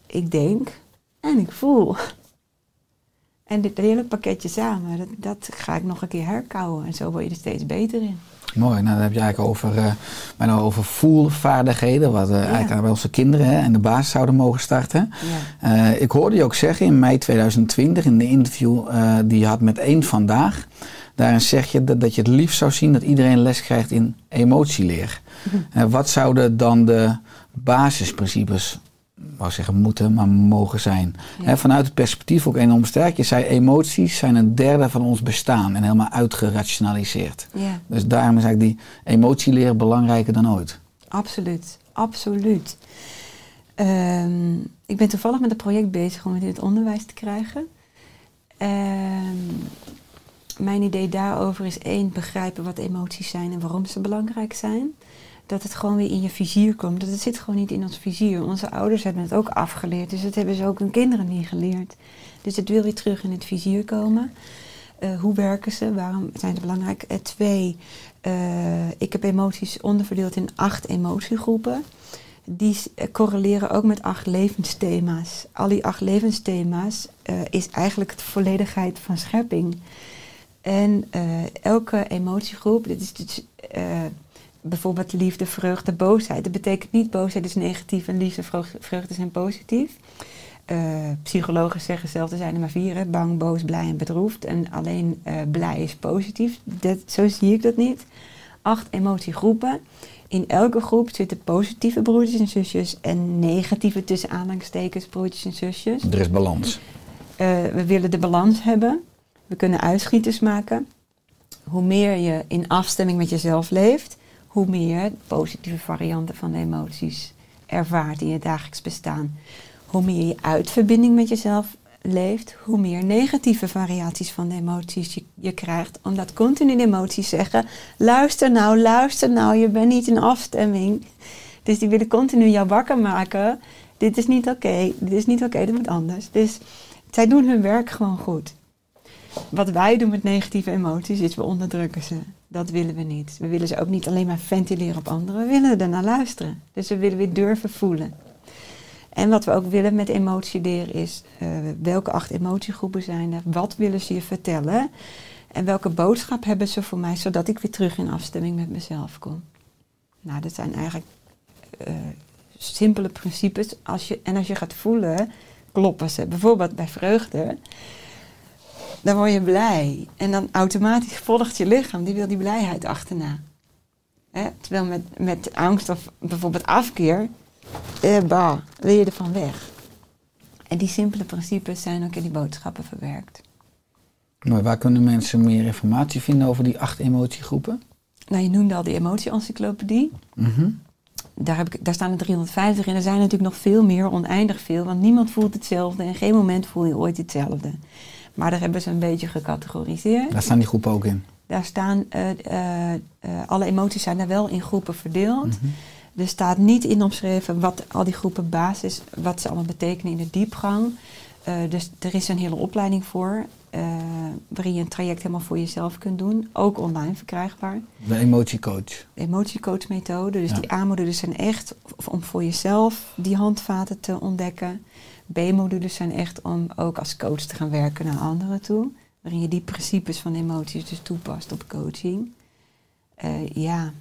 ik denk en ik voel. En dit hele pakketje samen, dat, dat ga ik nog een keer herkauwen. En zo word je er steeds beter in. Mooi, nou dan heb je eigenlijk over, bijna over voelvaardigheden, wat eh, eigenlijk bij onze kinderen hè, en de baas zouden mogen starten. Ja. Eh, ik hoorde je ook zeggen in mei 2020 in een interview die je had met één vandaag. Daarin zeg je dat, dat je het liefst zou zien dat iedereen les krijgt in emotieleer. Eh, wat zouden dan de basisprincipes, wou zeggen moeten, maar mogen zijn? Ja. Vanuit het perspectief ook enorm sterk. Je zei emoties zijn een derde van ons bestaan en helemaal uitgerationaliseerd. ja. Dus daarom is eigenlijk die emotieleer belangrijker dan ooit. Absoluut, absoluut. Ehm, ik ben toevallig met een project bezig om het in het onderwijs te krijgen. Ehm, mijn idee daarover is één, begrijpen wat emoties zijn en waarom ze belangrijk zijn. Dat het gewoon weer in je vizier komt. Dat het zit gewoon niet in ons vizier. Onze ouders hebben het ook afgeleerd, dus dat hebben ze ook hun kinderen niet geleerd. Dus het wil weer terug in het vizier komen. Eh, hoe werken ze? Waarom zijn ze belangrijk? Eh, twee, eh, ik heb emoties onderverdeeld in acht emotiegroepen. Die correleren ook met acht levensthema's. Al die acht levensthema's is eigenlijk de volledigheid van schepping. En eh, elke emotiegroep, dit is dus, eh, bijvoorbeeld liefde, vreugde, boosheid. Dat betekent niet boosheid is negatief en liefde, vreugde, vreugde zijn positief. Eh, psychologen zeggen zelf, er zijn er maar vier, hè? bang, boos, blij en bedroefd. En alleen blij is positief. Dat, zo zie ik dat niet. Acht emotiegroepen. In elke groep zitten positieve broertjes en zusjes en negatieve tussen aanhalingstekens broertjes en zusjes. Er is balans. We willen de balans hebben. We kunnen uitschieters maken. Hoe meer je in afstemming met jezelf leeft, hoe meer positieve varianten van de emoties ervaart in je dagelijks bestaan, hoe meer je uitverbinding met jezelf leeft, hoe meer negatieve variaties van de emoties je, je krijgt. Omdat continu de emoties zeggen: luister nou, luister nou, je bent niet in afstemming. Dus die willen continu jou wakker maken. Dit is niet oké, dit is niet oké, dat moet anders. Dus zij doen hun werk gewoon goed. Wat wij doen met negatieve emoties is we onderdrukken ze. Dat willen we niet. We willen ze ook niet alleen maar ventileren op anderen. We willen er naar luisteren. Dus we willen weer durven voelen. En wat we ook willen met emotie leren is eh, welke acht emotiegroepen zijn er, wat willen ze je vertellen en welke boodschap hebben ze voor mij, zodat ik weer terug in afstemming met mezelf kom. Nou, dat zijn eigenlijk eh, simpele principes. Als je, en als je gaat voelen, kloppen ze. Bijvoorbeeld bij vreugde, dan word je blij. En dan automatisch volgt je lichaam, die wil die blijheid achterna. Hè? Terwijl met, met angst of bijvoorbeeld afkeer, eh, bah, wil je ervan weg. En die simpele principes zijn ook in die boodschappen verwerkt. Maar waar kunnen mensen meer informatie vinden over die acht emotiegroepen? Nou, je noemde al die emotie-encyclopedie. Mhm. Daar, heb ik, daar staan er 350 in. Er zijn natuurlijk nog veel meer, oneindig veel. Want niemand voelt hetzelfde. En geen moment voel je ooit hetzelfde. Maar daar hebben ze een beetje gecategoriseerd. Daar staan die groepen ook in. Daar staan, eh, eh, eh, alle emoties zijn daar wel in groepen verdeeld. Mhm. Er staat niet in omschreven wat al die groepen basis, wat ze allemaal betekenen in de diepgang. Dus er is een hele opleiding voor, waarin je een traject helemaal voor jezelf kunt doen. Ook online verkrijgbaar. De emotiecoach. De emotiecoachmethode, dus Ja. die A-modules zijn echt om voor jezelf die handvaten te ontdekken. B-modules zijn echt om ook als coach te gaan werken naar anderen toe. Waarin je die principes van emoties dus toepast op coaching. Eh, ja,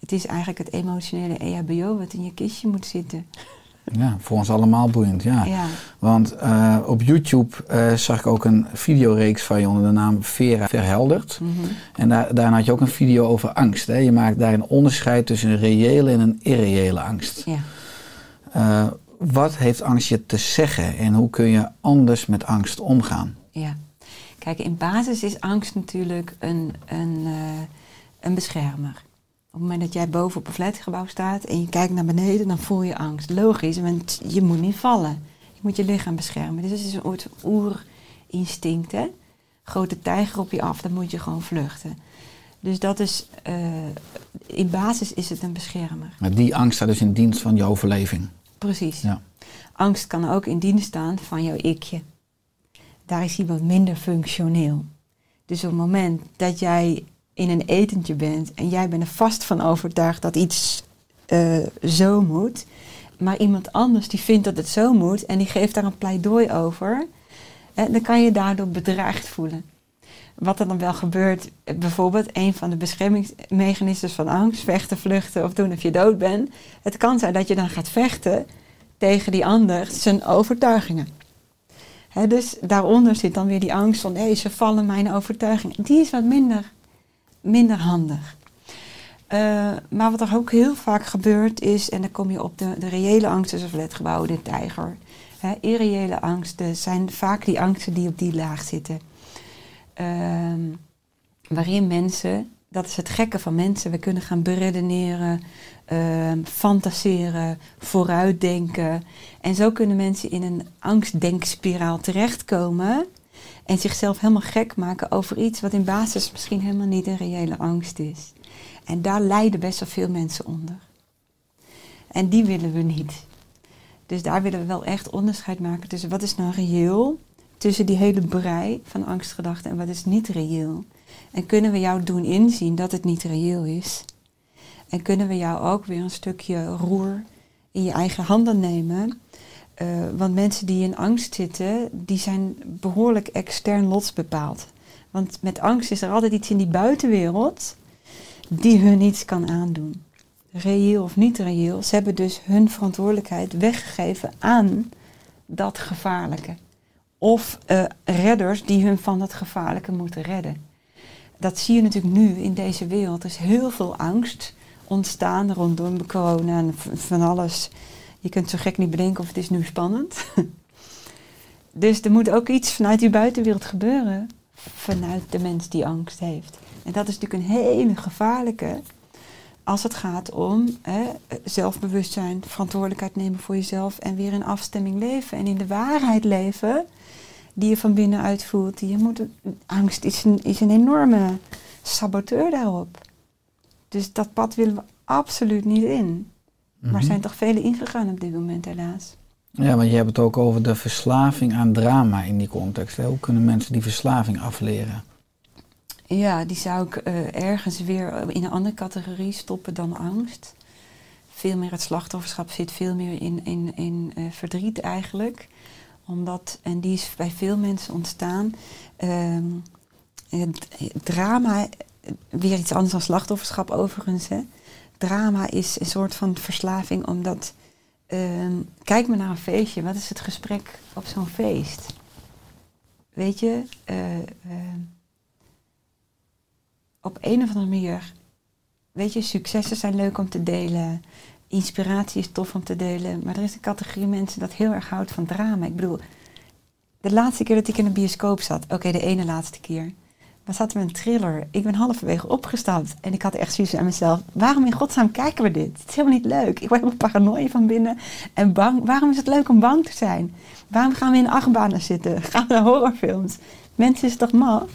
het is eigenlijk het emotionele EHBO wat in je kistje moet zitten. Ja, voor ons allemaal boeiend, ja. Ja, Want eh, op YouTube eh, zag ik ook een videoreeks van je onder de naam Vera Verhelderd. mhm. En daar, daarna had je ook een video over angst. Hè? Je maakt daar een onderscheid tussen een reële en een irreële angst. ja. Wat heeft angst je te zeggen en hoe kun je anders met angst omgaan? Ja, kijk, in basis is angst natuurlijk een, een, eh, een beschermer. Op het moment dat jij boven op een flatgebouw staat en je kijkt naar beneden, dan voel je angst. Logisch, want je moet niet vallen. Je moet je lichaam beschermen. Dus het is een soort oerinstinct, hè. Grote tijger op je af, dan moet je gewoon vluchten. Dus dat is, eh, in basis is het een beschermer. Maar die angst staat dus in dienst van je overleving. Precies. Ja. Angst kan ook in dienst staan van jouw ikje. Daar is iemand minder functioneel. Dus op het moment dat jij in een etentje bent en jij bent er vast van overtuigd dat iets eh, zo moet, maar iemand anders die vindt dat het zo moet en die geeft daar een pleidooi over, hè, dan kan je daardoor bedreigd voelen. Wat er dan wel gebeurt, bijvoorbeeld een van de beschermingsmechanismes van angst, vechten, vluchten of doen of je dood bent. Het kan zijn dat je dan gaat vechten tegen die ander zijn overtuigingen. Dus daaronder zit dan weer die angst van, hé, ze vallen mijn overtuigingen. Die is wat minder, minder handig. Eh, maar wat er ook heel vaak gebeurt is, en dan kom je op de, de reële angsten zoals flatgebouwen, de tijger. Hè, irreële angsten zijn vaak die angsten die op die laag zitten. Ehm, waarin mensen, dat is het gekke van mensen, we kunnen gaan beredeneren, ehm, fantaseren, vooruitdenken. En zo kunnen mensen in een angstdenkspiraal terechtkomen en zichzelf helemaal gek maken over iets wat in basis misschien helemaal niet een reële angst is. En daar lijden best wel veel mensen onder. En die willen we niet. Dus daar willen we wel echt onderscheid maken tussen wat is nou reëel, tussen die hele brei van angstgedachten en wat is niet reëel. En kunnen we jou doen inzien dat het niet reëel is. En kunnen we jou ook weer een stukje roer in je eigen handen nemen. Eh, want mensen die in angst zitten, die zijn behoorlijk extern lotsbepaald. Want met angst is er altijd iets in die buitenwereld die hun iets kan aandoen. Reëel of niet reëel, ze hebben dus hun verantwoordelijkheid weggegeven aan dat gevaarlijke. Of eh, redders die hun van dat gevaarlijke moeten redden. Dat zie je natuurlijk nu in deze wereld. Er is heel veel angst ontstaan rondom corona en van alles. Je kunt zo gek niet bedenken of het is nu spannend. dus er moet ook iets vanuit die buitenwereld gebeuren. Vanuit de mens die angst heeft. En dat is natuurlijk een hele gevaarlijke. als het gaat om hè, zelfbewustzijn, verantwoordelijkheid nemen voor jezelf en weer in afstemming leven en in de waarheid leven die je van binnenuit voelt. Je moet, angst is een, is een enorme saboteur daarop. Dus dat pad willen we absoluut niet in. Maar er Mhm. zijn toch velen ingegaan op dit moment helaas. Ja, want je hebt het ook over de verslaving aan drama in die context. Hè? Hoe kunnen mensen die verslaving afleren? Ja, die zou ik eh, ergens weer in een andere categorie stoppen dan angst. Veel meer het slachtofferschap zit veel meer in, in, in eh, verdriet eigenlijk. Omdat, en die is bij veel mensen ontstaan. ehm, het, drama, weer iets anders dan slachtofferschap overigens. Hè. Drama is een soort van verslaving omdat... ehm, kijk maar naar een feestje. Wat is het gesprek op zo'n feest? Weet je... eh, ehm, op een of andere manier, weet je, successen zijn leuk om te delen. Inspiratie is tof om te delen. Maar er is een categorie mensen dat heel erg houdt van drama. Ik bedoel, de laatste keer dat ik in een bioscoop zat, oké, de ene laatste keer. Maar zaten we een thriller. Ik ben halverwege opgestapt en ik had echt zoiets aan mezelf. Waarom in godsnaam kijken we dit? Het is helemaal niet leuk. Ik word helemaal paranoia van binnen en bang. Waarom is het leuk om bang te zijn? Waarom gaan we in achtbanen zitten? Gaan we horrorfilms? Mensen is toch maf?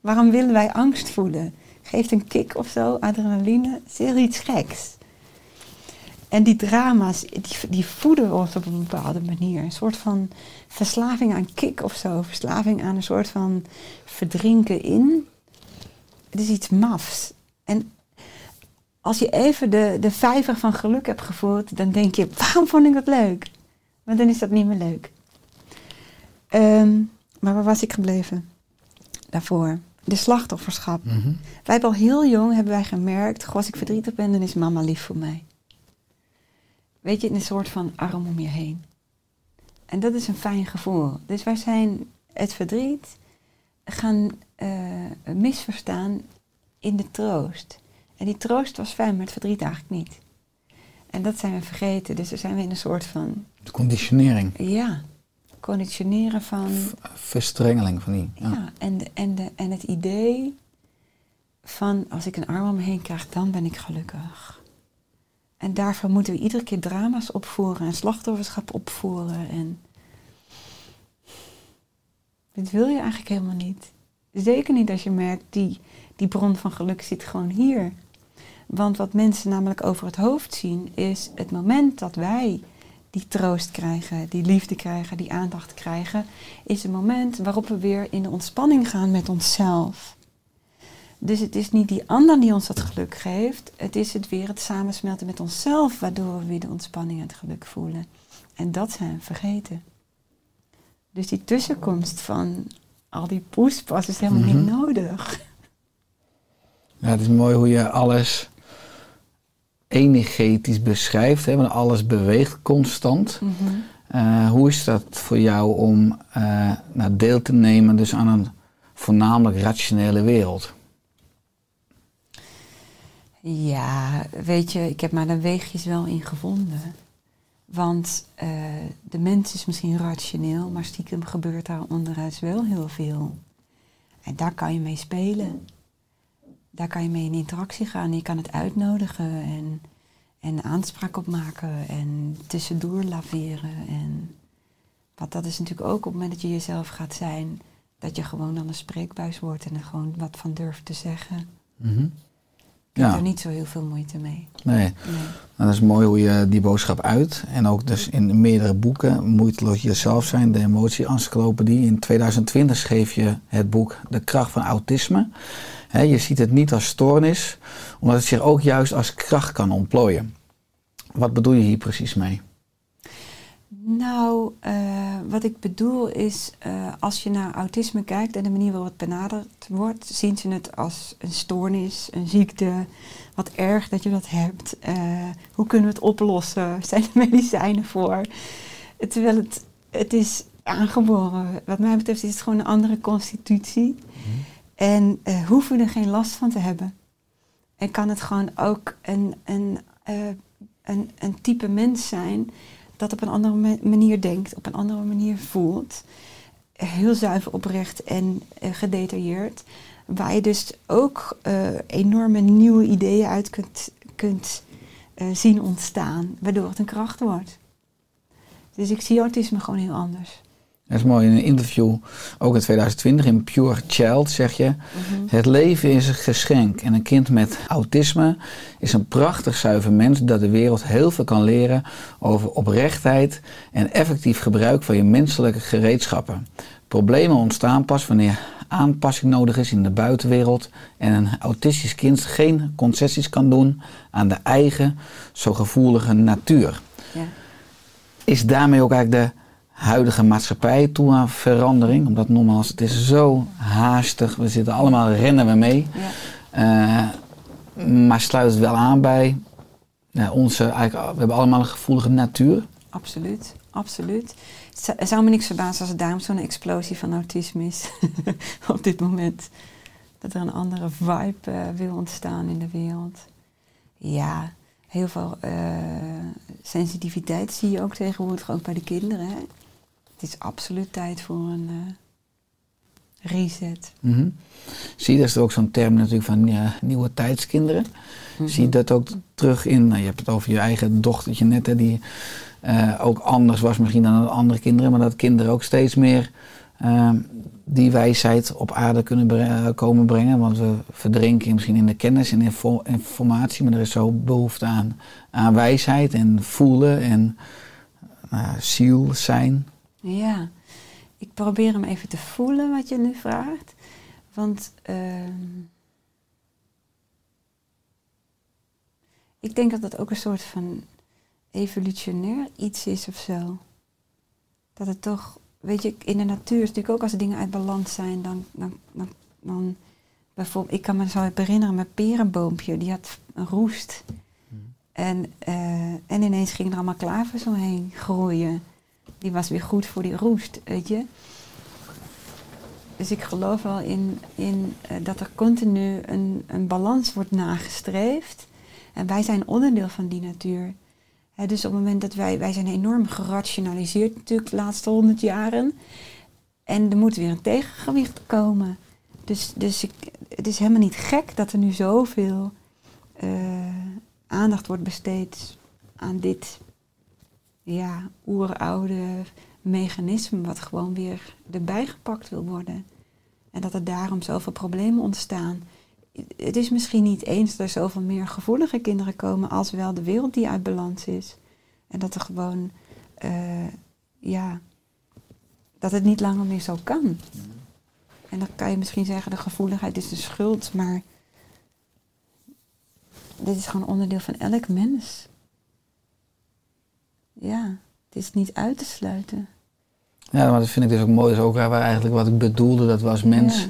Waarom willen wij angst voelen? Geeft een kick of zo, adrenaline, is heel iets geks. En die drama's, die, die voeden ons op een bepaalde manier. Een soort van verslaving aan kick of zo. Verslaving aan een soort van verdrinken in. Het is iets mafs. En als je even de, de vijver van geluk hebt gevoeld, dan denk je, waarom vond ik dat leuk? Maar dan is dat niet meer leuk. Ehm, maar waar was ik gebleven? Daarvoor. De slachtofferschap. Mhm. Wij hebben al heel jong hebben wij gemerkt, goh, als ik verdrietig ben, dan is mama lief voor mij. Weet je, in een soort van arm om je heen. En dat is een fijn gevoel. Dus wij zijn het verdriet gaan eh, misverstaan in de troost. En die troost was fijn, maar het verdriet eigenlijk niet. En dat zijn we vergeten. Dus dan zijn we in een soort van, De conditionering, ja, conditioneren van... verstrengeling van die. Ja. Ja, en, de, en, de, en het idee van als ik een arm om me heen krijg, dan ben ik gelukkig. En daarvoor moeten we iedere keer drama's opvoeren en slachtofferschap opvoeren. En dit wil je eigenlijk helemaal niet. Zeker niet als je merkt, die, die bron van geluk zit gewoon hier. Want wat mensen namelijk over het hoofd zien, is het moment dat wij die troost krijgen, die liefde krijgen, die aandacht krijgen, is het moment waarop we weer in de ontspanning gaan met onszelf. Dus het is niet die ander die ons dat geluk geeft, het is het weer het samensmelten met onszelf, waardoor we weer de ontspanning en het geluk voelen. En dat zijn we vergeten. Dus die tussenkomst van al die poespas is helemaal niet Mhm. nodig. Ja, het is mooi hoe je alles energetisch beschrijft, hè, want alles beweegt constant. Mhm. Eh, hoe is dat voor jou om eh, nou, deel te nemen dus aan een voornamelijk rationele wereld? Ja, weet je, ik heb maar de weegjes wel in gevonden. Want eh, de mens is misschien rationeel, maar stiekem gebeurt daar onderuit wel heel veel. En daar kan je mee spelen. Daar kan je mee in interactie gaan. Je kan het uitnodigen en, en aanspraak op maken en tussendoor laveren. En, want dat is natuurlijk ook op het moment dat je jezelf gaat zijn, dat je gewoon dan een spreekbuis wordt en er gewoon wat van durft te zeggen. Mhm. Ik heb er niet zo heel veel moeite mee. Nee, Nee. Nou, dat is mooi hoe je die boodschap uit. En ook dus in meerdere boeken, Moeiteloos Jezelf zijn, de emotie-encyclopedie. In 2020 schreef je het boek De kracht van autisme. Hè, je ziet het niet als stoornis, omdat het zich ook juist als kracht kan ontplooien. Wat bedoel je hier precies mee? Nou, eh, wat ik bedoel is, eh, als je naar autisme kijkt en de manier waarop het benaderd wordt, zien ze het als een stoornis, een ziekte. Wat erg dat je dat hebt. Eh, hoe kunnen we het oplossen? Zijn er medicijnen voor? Terwijl het, het is aangeboren. Wat mij betreft is het gewoon een andere constitutie. En eh hoeven we er geen last van te hebben. En kan het gewoon ook een, een, een, een type mens zijn dat op een andere ma- manier denkt, op een andere manier voelt. Heel zuiver oprecht en eh, gedetailleerd. Waar je dus ook eh, enorme nieuwe ideeën uit kunt, kunt eh, zien ontstaan, waardoor het een kracht wordt. Dus ik zie autisme gewoon heel anders. Dat is mooi. In een interview, ook in 2020, in Pure Child, zeg je... Mhm. Het leven is een geschenk. En een kind met autisme is een prachtig zuiver mens... dat de wereld heel veel kan leren over oprechtheid... en effectief gebruik van je menselijke gereedschappen. Problemen ontstaan pas wanneer aanpassing nodig is in de buitenwereld... en een autistisch kind geen concessies kan doen aan de eigen, zo gevoelige natuur. Ja. Is daarmee ook eigenlijk de huidige maatschappij toe aan verandering? Omdat nogmaals, het is zo haastig. We zitten allemaal, rennen we mee. Ja. Eh, maar sluit het wel aan bij ja, onze, eigenlijk, we hebben allemaal een gevoelige natuur. Absoluut, absoluut. Het zou- me niks verbazen als er daarom zo'n explosie van autisme is op dit moment. Dat er een andere vibe eh, wil ontstaan in de wereld. Ja, heel veel eh, sensitiviteit zie je ook tegenwoordig, ook bij de kinderen. Hè? Het is absoluut tijd voor een eh, reset. Mhm. Zie je, dat is ook zo'n term natuurlijk van nieuwe tijdskinderen. Zie je dat ook terug in, nou, je hebt het over je eigen dochtertje net, hè, die eh, ook anders was misschien dan andere kinderen, maar dat kinderen ook steeds meer eh, die wijsheid op aarde kunnen bre- eh, komen brengen. Want we verdrinken misschien in de kennis en info- informatie, maar er is zo behoefte aan, aan wijsheid en voelen en eh, ziel zijn. Ja, ik probeer hem even te voelen wat je nu vraagt. Want ehm, ik denk dat dat ook een soort van evolutionair iets is of zo. Dat het toch, weet je, in de natuur is natuurlijk ook als er dingen uit balans zijn, dan, dan, dan, dan bijvoorbeeld, ik kan me zo herinneren, mijn perenboompje, die had een roest. En, eh, en ineens gingen er allemaal klavers omheen groeien die was weer goed voor die roest, weet je. Dus ik geloof wel in, in eh, dat er continu een, een balans wordt nagestreefd. En wij zijn onderdeel van die natuur. Dus op het moment dat wij, wij zijn enorm gerationaliseerd natuurlijk de laatste honderd jaren. En er moet weer een tegengewicht komen. Dus, dus ik, het is helemaal niet gek dat er nu zoveel eh, aandacht wordt besteed aan dit ja, oeroude mechanisme wat gewoon weer erbij gepakt wil worden. En dat er daarom zoveel problemen ontstaan. Het is misschien niet eens dat er zoveel meer gevoelige kinderen komen als wel de wereld die uit balans is. En dat er gewoon, eh, ja, dat het niet langer meer zo kan. En dan kan je misschien zeggen, de gevoeligheid is de schuld, maar dit is gewoon onderdeel van elk mens. Ja, het is niet uit te sluiten. Ja, maar dat vind ik dus ook mooi. Dat is ook waar eigenlijk wat ik bedoelde, dat we als mens Ja.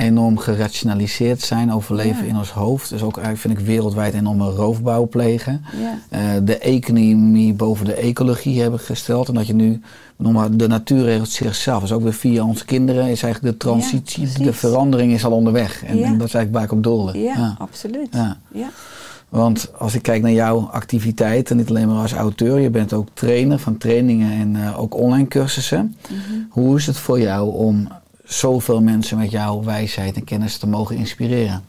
enorm gerationaliseerd zijn, overleven Ja. in ons hoofd. Dus ook eigenlijk vind ik wereldwijd enorme roofbouw plegen. Ja, Eh, de economie boven de ecologie hebben gesteld. En dat je nu, noem maar, de natuur regelt zichzelf. Dus ook weer via onze kinderen is eigenlijk de transitie, de verandering is al onderweg. En, en dat is eigenlijk waar ik op doelde. ja, absoluut. Ja. Want als ik kijk naar jouw activiteiten, niet alleen maar als auteur, je bent ook trainer van trainingen en eh, ook online cursussen. Mhm. Hoe is het voor jou om zoveel mensen met jouw wijsheid en kennis te mogen inspireren?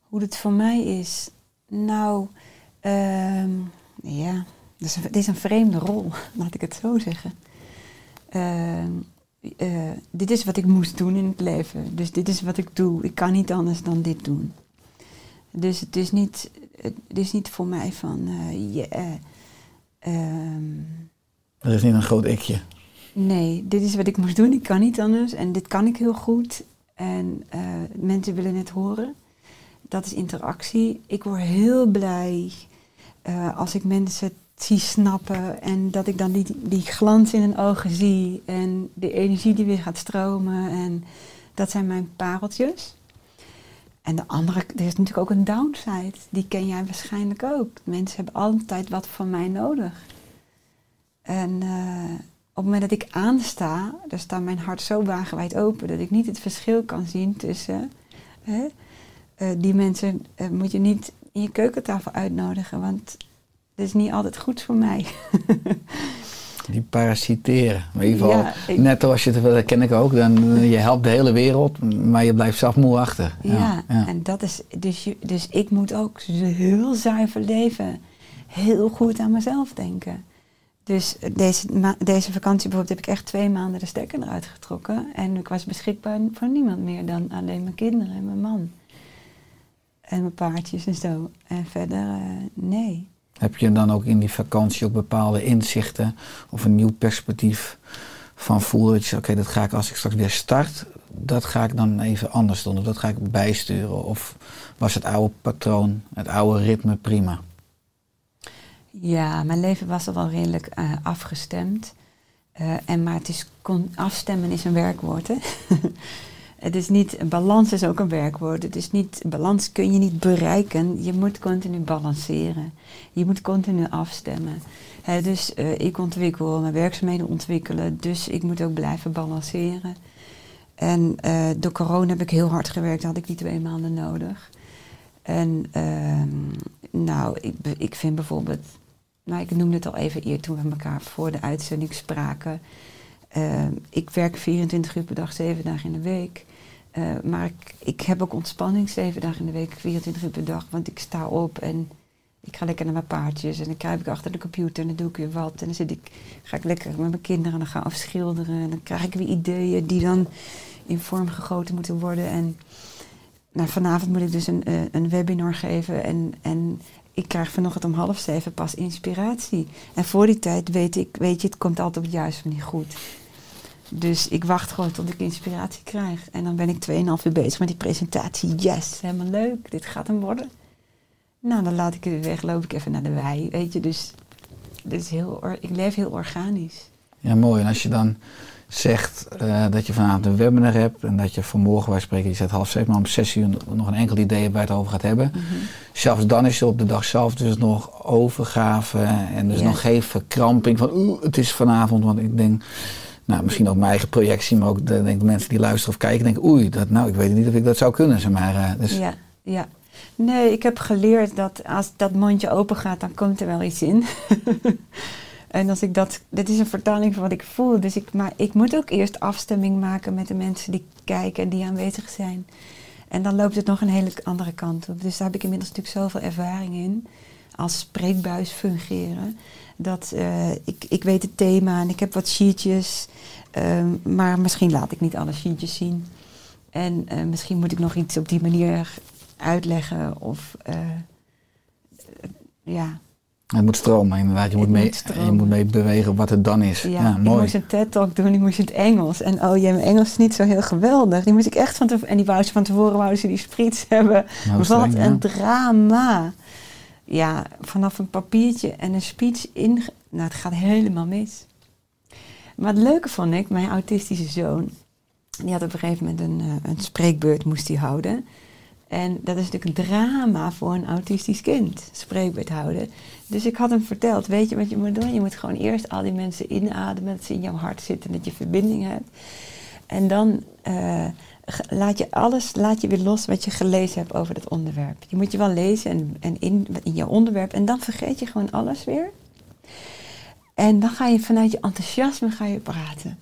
Hoe het voor mij is. Nou, ehm, ja, het is, een, is een vreemde rol, laat ik het zo zeggen. Ehm, eh, dit is wat ik moest doen in het leven. Dus dit is wat ik doe. Ik kan niet anders dan dit doen. Dus het is niet, het is niet voor mij van, eh, ja, eh, ehm, is niet een groot ikje. Nee, dit is wat ik moest doen. Ik kan niet anders. En dit kan ik heel goed. En eh, mensen willen het horen. Dat is interactie. Ik word heel blij als ik mensen zie snappen. En dat ik dan die, die glans in hun ogen zie. En de energie die weer gaat stromen. En dat zijn mijn pareltjes. En de andere, er is natuurlijk ook een downside. Die ken jij waarschijnlijk ook. Mensen hebben altijd wat van mij nodig. En eh, op het moment dat ik aansta, dan staat mijn hart zo wagenwijd open dat ik niet het verschil kan zien tussen. Eh, die mensen eh, moet je niet in je keukentafel uitnodigen, want dat is niet altijd goed voor mij. Die parasiteren. Maar in ieder geval, Ja, ik- net als je het, dat ken ik ook, dan eh, je helpt de hele wereld, maar je blijft zelf moe achter. Ja, en dat is, dus, je, dus ik moet ook heel zuiver leven. Heel goed aan mezelf denken. Dus deze, deze vakantie bijvoorbeeld heb ik echt twee maanden de stekker eruit getrokken. En ik was beschikbaar voor niemand meer dan alleen mijn kinderen en mijn man. En mijn paardjes en zo. En verder, eh, nee. Heb je dan ook in die vakantie ook bepaalde inzichten of een nieuw perspectief van voelen dat je oké, dat ga ik als ik straks weer start, dat ga ik dan even anders doen of dat ga ik bijsturen of was het oude patroon, het oude ritme prima? Ja, mijn leven was al wel redelijk eh, afgestemd. Eh, en maar het is con- afstemmen is een werkwoord. Hè? het is niet, balans is ook een werkwoord. Het is niet, balans kun je niet bereiken. Je moet continu balanceren. Je moet continu afstemmen. Dus eh, ik ontwikkel, mijn werkzaamheden ontwikkelen. Dus ik moet ook blijven balanceren. En eh, door corona heb ik heel hard gewerkt. Had ik die twee maanden nodig. En ehm, nou, ik, ik vind bijvoorbeeld, nou ik noemde het al even eerder toen we elkaar voor de uitzending spraken. Ehm, ik werk 24 uur per dag, 7 dagen in de week. Eh, maar ik, ik heb ook ontspanning 7 dagen in de week, 24 uur per dag. Want ik sta op en ik ga lekker naar mijn paardjes. En dan kruip ik achter de computer en dan doe ik weer wat. En dan zit ik, ga ik lekker met mijn kinderen dan gaan afschilderen. En dan krijg ik weer ideeën die dan in vorm gegoten moeten worden. En nou, vanavond moet ik dus een, eh, een webinar geven en, en ik krijg vanochtend om half zeven pas inspiratie. En voor die tijd weet ik, weet je, het komt altijd op het juiste manier goed. Dus ik wacht gewoon tot ik inspiratie krijg. En dan ben ik 2,5 uur bezig met die presentatie. Yes, helemaal leuk, dit gaat hem worden. Nou, dan laat ik het weer weg, loop ik even naar de wei, weet je. Dus, dus heel, ik leef heel organisch. Ja, mooi. En als je dan zegt eh, dat je vanavond een webinar hebt en dat je vanmorgen, wij spreken, je zet half zeven, maar om zes uur nog een enkel idee hebt waar je het over gaat hebben. Zelfs dan is er op de dag zelf dus nog overgave en dus nog geen verkramping van oeh, het is vanavond. Want ik denk, nou misschien ook mijn eigen projectie, maar ook de, denk de mensen die luisteren of kijken denken, oei, dat, nou ik weet niet of ik dat zou kunnen. Zeg maar, eh, dus, Ja, ja. Nee, ik heb geleerd dat als dat mondje open gaat, dan komt er wel iets in. en als ik dat, dit is een vertaling van wat ik voel. Dus ik, maar ik moet ook eerst afstemming maken met de mensen die kijken en die aanwezig zijn. En dan loopt het nog een hele andere kant op. Dus daar heb ik inmiddels natuurlijk zoveel ervaring in. Als spreekbuis fungeren. Dat eh, ik, ik weet het thema en ik heb wat sheetjes. ehm, maar misschien laat ik niet alle sheetjes zien. En eh, misschien moet ik nog iets op die manier uitleggen. Of eh, ja, Het moet stromen inderdaad. Je moet, mee, moet je moet mee bewegen wat het dan is. ja, Ja, ik mooi. moest een TED-talk doen, die moest in het Engels. En oh jee, mijn Engels is niet zo heel geweldig. Die moest ik echt van tevoren... En die wou ze van tevoren wou ze die sprits hebben. Nou, Wat streng, ja. een drama. Ja, vanaf een papiertje en een speech in... Nou, het gaat helemaal mis. Maar het leuke vond ik, mijn autistische zoon... Die had op een gegeven moment een, eh, een spreekbeurt moest hij houden. En dat is natuurlijk een drama voor een autistisch kind, spreekbeurt houden. Dus ik had hem verteld, weet je wat je moet doen? Je moet gewoon eerst al die mensen inademen, dat ze in jouw hart zitten, dat je verbinding hebt. En dan eh, laat je alles, laat je weer los wat je gelezen hebt over dat onderwerp. Je moet je wel lezen en, en in, in jouw onderwerp en dan vergeet je gewoon alles weer. En dan ga je vanuit je enthousiasme ga je praten.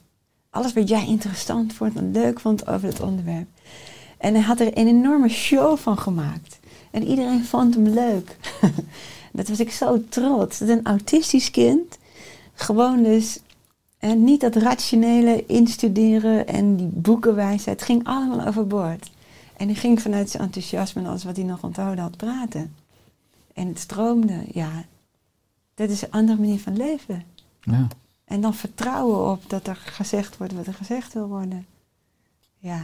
Alles wat jij interessant vond en leuk vond over het onderwerp. En hij had er een enorme show van gemaakt. En iedereen vond hem leuk. dat was ik zo trots. Dat een autistisch kind gewoon dus... En niet dat rationele instuderen en die boekenwijsheid. Het ging allemaal overboord. En hij ging vanuit zijn enthousiasme en alles wat hij nog onthouden had praten. En het stroomde, ja. Dat is een andere manier van leven. Ja. En dan vertrouwen op dat er gezegd wordt wat er gezegd wil worden. Ja,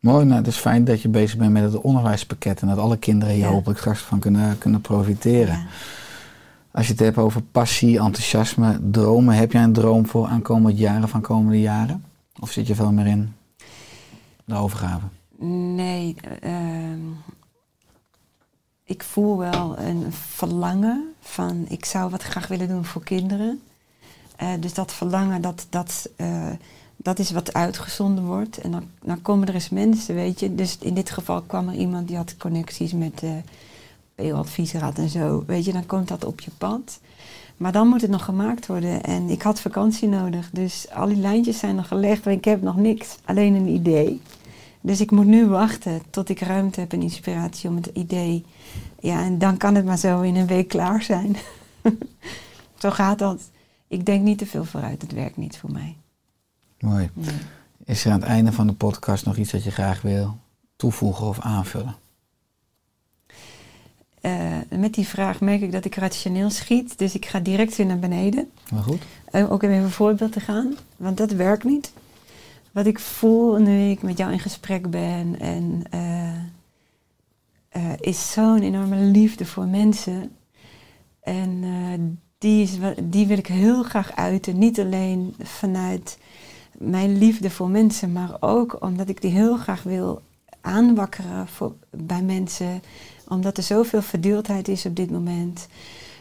Mooi, nou, het is fijn dat je bezig bent met het onderwijspakket en dat alle kinderen hier Ja. hopelijk straks van kunnen, kunnen profiteren. ja. Als je het hebt over passie, enthousiasme, dromen, heb jij een droom voor aankomend jaren van komende jaren? Of zit je veel meer in de overgave? Nee, ehm, ik voel wel een verlangen van ik zou wat graag willen doen voor kinderen. Eh, dus dat verlangen, dat, dat, eh, dat is wat uitgezonden wordt. En dan, dan komen er eens mensen, weet je. Dus in dit geval kwam er iemand die had connecties met eh veel adviesraad en zo. Weet je, dan komt dat op je pad. Maar dan moet het nog gemaakt worden. En ik had vakantie nodig. Dus al die lijntjes zijn nog gelegd. Maar ik heb nog niks. Alleen een idee. Dus ik moet nu wachten tot ik ruimte heb en inspiratie om het idee. Ja, en dan kan het maar zo in een week klaar zijn. zo gaat dat. Ik denk niet te veel vooruit. Het werkt niet voor mij. Mooi. Nee. Is er aan het einde van de podcast nog iets dat je graag wil toevoegen of aanvullen? Eh, met die vraag merk ik dat ik rationeel schiet. Dus ik ga direct weer naar beneden. Maar goed. Eh, ook om even een voorbeeld te gaan, want dat werkt niet. Wat ik voel nu ik met jou in gesprek ben en eh, is zo'n enorme liefde voor mensen. En die, is, die wil ik heel graag uiten. Niet alleen vanuit mijn liefde voor mensen, maar ook omdat ik die heel graag wil aanwakkeren voor, bij mensen. Omdat er zoveel verdeeldheid is op dit moment.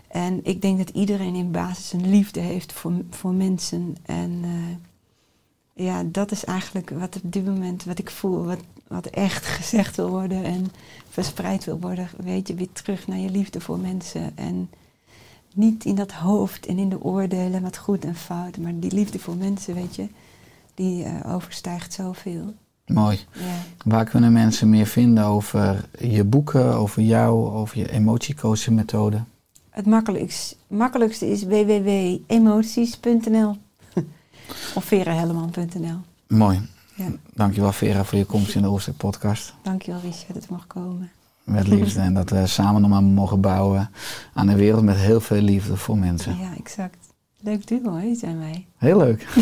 En ik denk dat iedereen in basis een liefde heeft voor, voor mensen. En eh, ja, dat is eigenlijk wat op dit moment wat ik voel, wat, wat echt gezegd wil worden en verspreid wil worden. Weet je, weer terug naar je liefde voor mensen. En niet in dat hoofd en in de oordelen wat goed en fout, maar die liefde voor mensen, weet je, die eh, overstijgt zoveel. Mooi. Ja. Waar kunnen mensen meer vinden over je boeken, over jou, over je emotiecoaching methode? Het makkelijkst, makkelijkste is www.emoties.nl of verahelleman.nl. Mooi. Ja. Dankjewel Vera voor je komst in de Oorster podcast. Dankjewel Richard dat het mag komen. Met liefde. En dat we samen nog maar mogen bouwen aan een wereld met heel veel liefde voor mensen. Ja, exact. Leuk duo hè, zijn wij. Heel leuk.